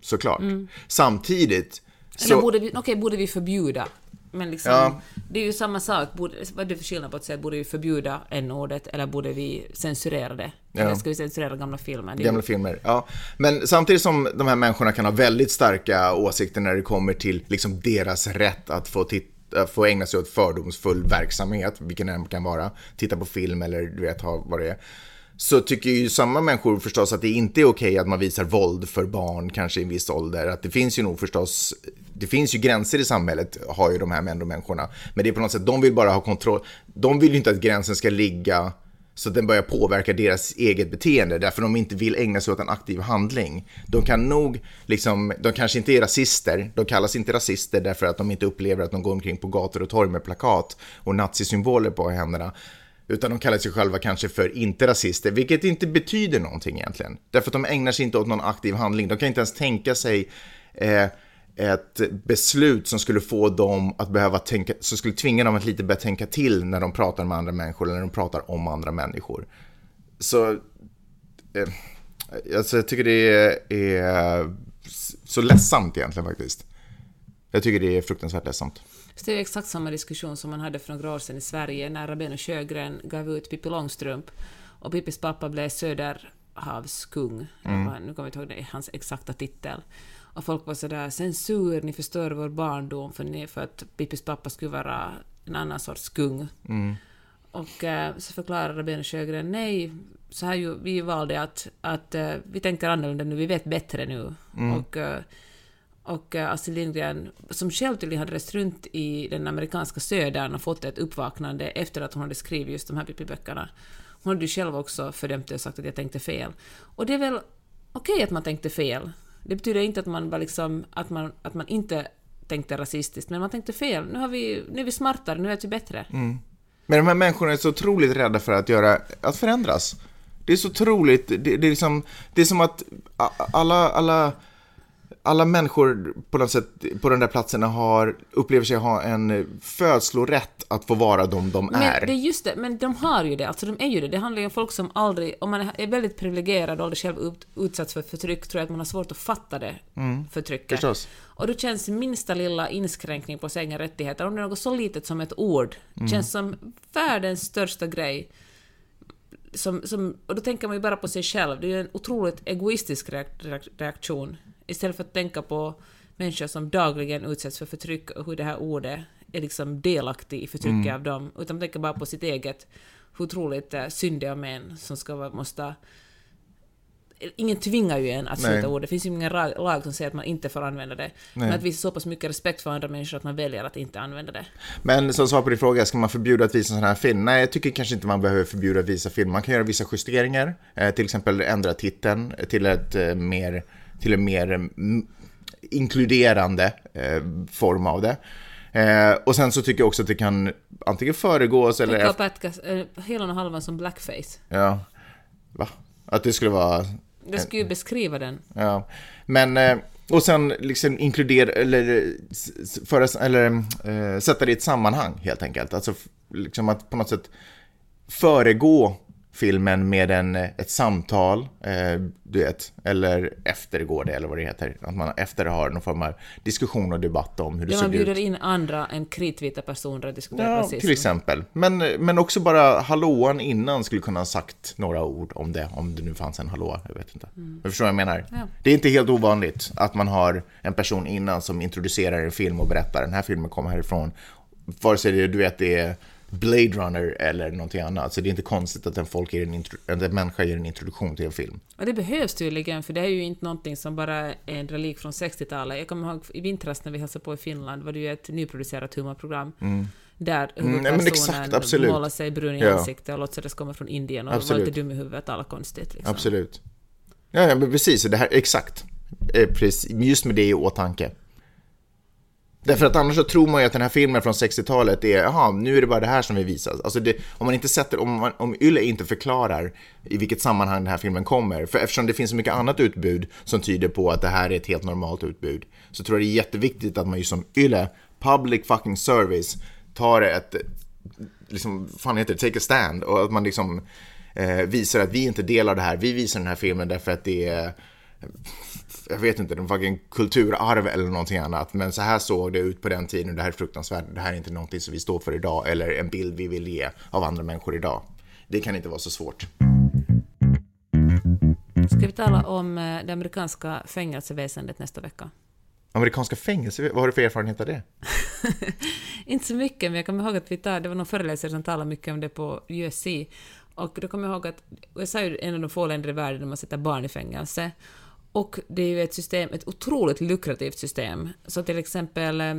Såklart. Samtidigt Eller borde vi, okej, borde vi förbjuda? Men liksom, Ja. det är ju samma sak. Borde, vad är det för skillnad på att säga borde vi förbjuda n-ordet eller borde vi censurera det? Eller ska vi censurera gamla filmer? Det är ju- Gamla filmer, ja. Men samtidigt som de här människorna kan ha väldigt starka åsikter när det kommer till liksom deras rätt att få, titta, få ägna sig åt fördomsfull verksamhet, vilken den kan vara, titta på film eller du vet ha vad det är. Så tycker ju samma människor förstås att det inte är okej att man visar våld för barn, kanske i en viss ålder. Att det finns ju nog förstås, det finns ju gränser i samhället, har ju de här ändå människorna. Men det är på något sätt, de vill bara ha kontroll. De vill ju inte att gränsen ska ligga så att den börjar påverka deras eget beteende därför de inte vill ägna sig åt en aktiv handling. De kan nog, liksom, de kanske inte är rasister, de kallas inte rasister därför att de inte upplever att de går omkring på gator och torg med plakat och nazisymboler på händerna. Utan de kallar sig själva kanske för inte rasister, vilket inte betyder någonting egentligen. Därför att de ägnar sig inte åt någon aktiv handling. De kan inte ens tänka sig eh, ett beslut som skulle få dem att behöva tänka, som skulle tvinga dem att lite börja tänka till när de pratar med andra människor eller när de pratar om andra människor. Så, eh, alltså jag tycker det är, är så ledsamt egentligen faktiskt. Jag tycker det är fruktansvärt ledsamt. Så det är exakt samma diskussion som man hade för några år sedan i Sverige när Rabén och Sjögren gav ut Pippi Långstrump och Pippis pappa blev Söderhavskung. Mm. Nu kommer jag inte ihåg det, hans exakta titel. Och folk var sådär censur, ni förstör vår barndom för, ni, för att Pippis pappa skulle vara en annan sorts kung. Mm. Och eh, så förklarade Rabén och Sjögren nej, så här ju, vi valde att, att eh, vi tänker annorlunda nu, vi vet bättre nu. Och, eh, och eh, Astrid Lindgren, som själv tydligen hade rest runt i den amerikanska södern och fått ett uppvaknande efter att hon hade skrivit just de här Pippi-böckerna. Hon hade ju själv också fördömt det och sagt att jag tänkte fel. Och det är väl okej att man tänkte fel. Det betyder inte att man bara liksom, att man, att man inte tänkte rasistiskt, men man tänkte fel. Nu, har vi, nu är vi smartare, nu vet vi bättre. Mm. Men de här människorna är så otroligt rädda för att, göra, att förändras. Det är så otroligt, det, det, är, liksom, det är som att alla, alla, alla människor på något sätt på de där platserna har, upplever sig ha en födslorätt att få vara de de Men är. det är just det, men de har ju det, alltså de är ju det. Det handlar ju om folk som aldrig, om man är väldigt privilegierad och aldrig själv ut- utsatts för förtryck, tror jag att man har svårt att fatta det förtrycket. Mm. Förstås. Och då känns minsta lilla inskränkning på sina egna rättigheter, om det är något så litet som ett ord, Mm. känns som världens största grej. Som, som, och då tänker man ju bara på sig själv, det är ju en otroligt egoistisk reak- reak- reaktion. Istället för att tänka på människor som dagligen utsätts för förtryck och hur det här ordet är liksom delaktig i förtrycket Mm. av dem, utan tänka bara på sitt eget, hur otroligt uh, syndiga män som ska vara, måste Ingen tvingar ju en att sluta ord. Det finns ju ingen lag som säger att man inte får använda det. Men Nej. att visa så pass mycket respekt för andra människor att man väljer att inte använda det. Men som svar på din fråga, ska man förbjuda att visa en sån här film? Nej, jag tycker kanske inte man behöver förbjuda att visa film. Man kan göra vissa justeringar, eh, till exempel ändra titeln till, ett, eh, mer, till en mer mm, inkluderande eh, form av det. Eh, och sen så tycker jag också att det kan antingen föregås eller... Tänk på Patkas, äh, hela och halvan som blackface. Ja, va? Att det skulle vara... Det skulle ju beskriva den. Ja, men... Eh, och sen liksom inkludera, eller, eh, föra, eller eh, sätta det i ett sammanhang helt enkelt. Alltså liksom att på något sätt föregå filmen med en, ett samtal, eh, du vet, eller eftergå det eller vad det heter. Att man efter har någon form av diskussion och debatt om hur det Där man såg bjuder ut. in andra än kritvita personer att diskutera Ja, rasism. till exempel. Men, men också bara hallåan innan skulle kunna ha sagt några ord om det, om det nu fanns en hallå. Jag vet inte. Jag förstår vad jag menar. Ja. Det är inte helt ovanligt att man har en person innan som introducerar en film och berättar den här filmen kommer härifrån. Vare sig det, du vet, det är Blade Runner eller någonting annat. Så det är inte konstigt att en, folk ger en, en människa ger en introduktion till en film. Och det behövs tydligen, för det är ju inte någonting som bara är en relik från 60-talet. Jag kommer ihåg i vintras när vi hälsade på i Finland var det ju ett nyproducerat humorprogram. Där Mm, men huvudpersonen exakt, absolut. målar sig brun i Ja. ansiktet och låtsades komma från Indien och var Absolut. lite dum i huvudet, alla konstigt. Liksom. Absolut. Ja, ja men precis. Det här, exakt. Eh, precis. Just med det i åtanke. Därför att annars så tror man ju att den här filmen från 60-talet är, jaha, nu är det bara det här som vi visar. Alltså det, om man inte sätter, om, man, om Yle inte förklarar i vilket sammanhang den här filmen kommer, för eftersom det finns så mycket annat utbud som tyder på att det här är ett helt normalt utbud, så tror jag det är jätteviktigt att man ju som Yle, public fucking service, tar ett, liksom, fan heter det, take a stand och att man liksom eh, visar att vi inte delar det här, vi visar den här filmen därför att det är jag vet inte, en fucking kulturarv eller någonting annat. Men så här såg det ut på den tiden och det här är fruktansvärt. Det här är inte någonting som vi står för idag eller en bild vi vill ge av andra människor idag. Det kan inte vara så svårt. Ska vi tala om eh, det amerikanska fängelseväsendet nästa vecka? Amerikanska fängelser, vad har du för erfarenhet av det? (laughs) Inte så mycket, men jag kommer ihåg att vi tar, det var någon föreläsare som talade mycket om det på USC. Och då kommer jag ihåg att USA är en av de få länder i världen där man sätter barn i fängelse. Och det är ju ett system, ett otroligt lukrativt system. Så till exempel eh,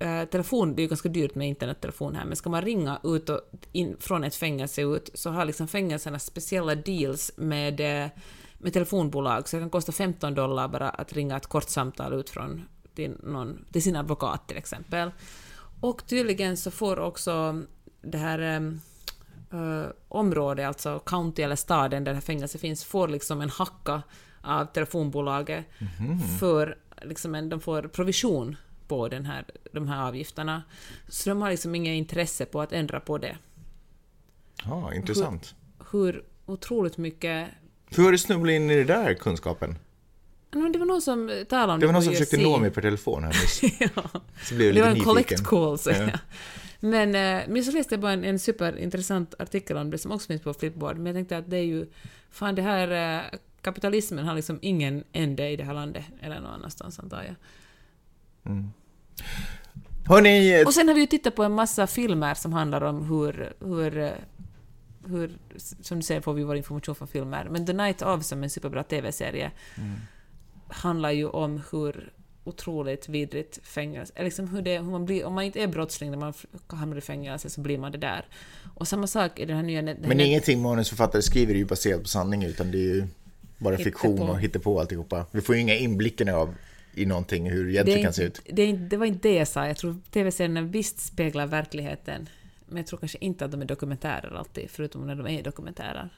eh, telefon, det är ju ganska dyrt med internettelefon här, men ska man ringa ut och in, från ett fängelse ut så har liksom fängelserna speciella deals med, eh, med telefonbolag, så det kan kosta 15 dollar bara att ringa ett kort samtal ut från till, någon, till sin advokat till exempel. Och tydligen så får också det här eh, eh, området, alltså county eller staden där det här fängelset finns, får liksom en hacka av telefonbolaget för liksom en, de får provision på den här, de här avgifterna. Så de har liksom inget intresse på att ändra på det. Ja, intressant. Hur otroligt mycket... Hur har du snubblat in i den där kunskapen? Men det var någon som talade om Det var någon på som försökte USC. nå mig per telefon här nyss. (laughs) ja. Så blev jag Det var en nyfiken. collect call, så Ja. Men, eh, men så läste jag bara en, en superintressant artikel om det som också finns på Flipboard, men jag tänkte att det är ju... Fan, det här... Kapitalismen har liksom ingen ände i det här landet, eller någon annanstans antar jag. Hörni, Och sen har vi ju tittat på en massa filmer som handlar om hur, hur, hur som du säger får vi vår information från filmer, men The Night Of som är en superbra TV-serie handlar ju om hur otroligt vidrigt fängelse, eller liksom hur det, hur man blir, om man inte är brottsling när man hamnar i fängelse så blir man det där. Och samma sak i den här nya... den här men net- ingenting manusförfattare skriver är ju baserat på sanning utan det är ju bara fiktion Hittepå. och hittepå alltihopa. Vi får ju inga inblickar av i någonting hur det egentligen kan se ut. det, det var inte det jag sa, jag tror TV-serierna visst speglar verkligheten, men jag tror kanske inte att de är dokumentärer alltid, förutom när de är dokumentärer.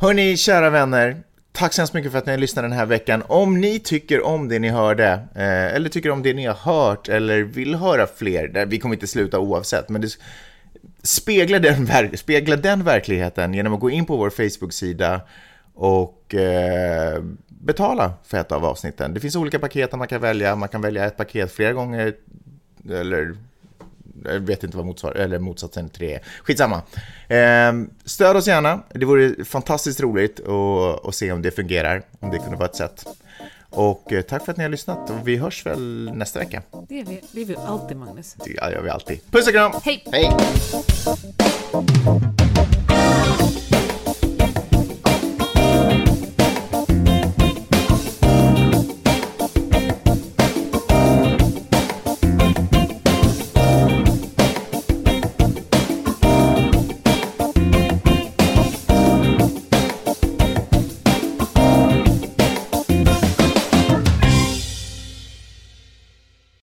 Hörni, kära vänner. tack så hemskt mycket för att ni har lyssnat den här veckan. Om ni tycker om det ni hörde, eh, eller tycker om det ni har hört, eller vill höra fler, vi kommer inte sluta oavsett, men det, spegla, den, spegla den verkligheten genom att gå in på vår Facebook-sida och eh, betala för ett av avsnitten. Det finns olika paket man kan välja. Man kan välja ett paket flera gånger, eller jag vet inte vad motsvar, eller motsatsen till det är. Skitsamma. Eh, stöd oss gärna. Det vore fantastiskt roligt att, att se om det fungerar, om det kunde vara ett sätt. Och eh, tack för att ni har lyssnat och vi hörs väl nästa vecka. Det är vi, det är vi alltid, Magnus. Det gör vi alltid. Puss och kram! Hej! Hej!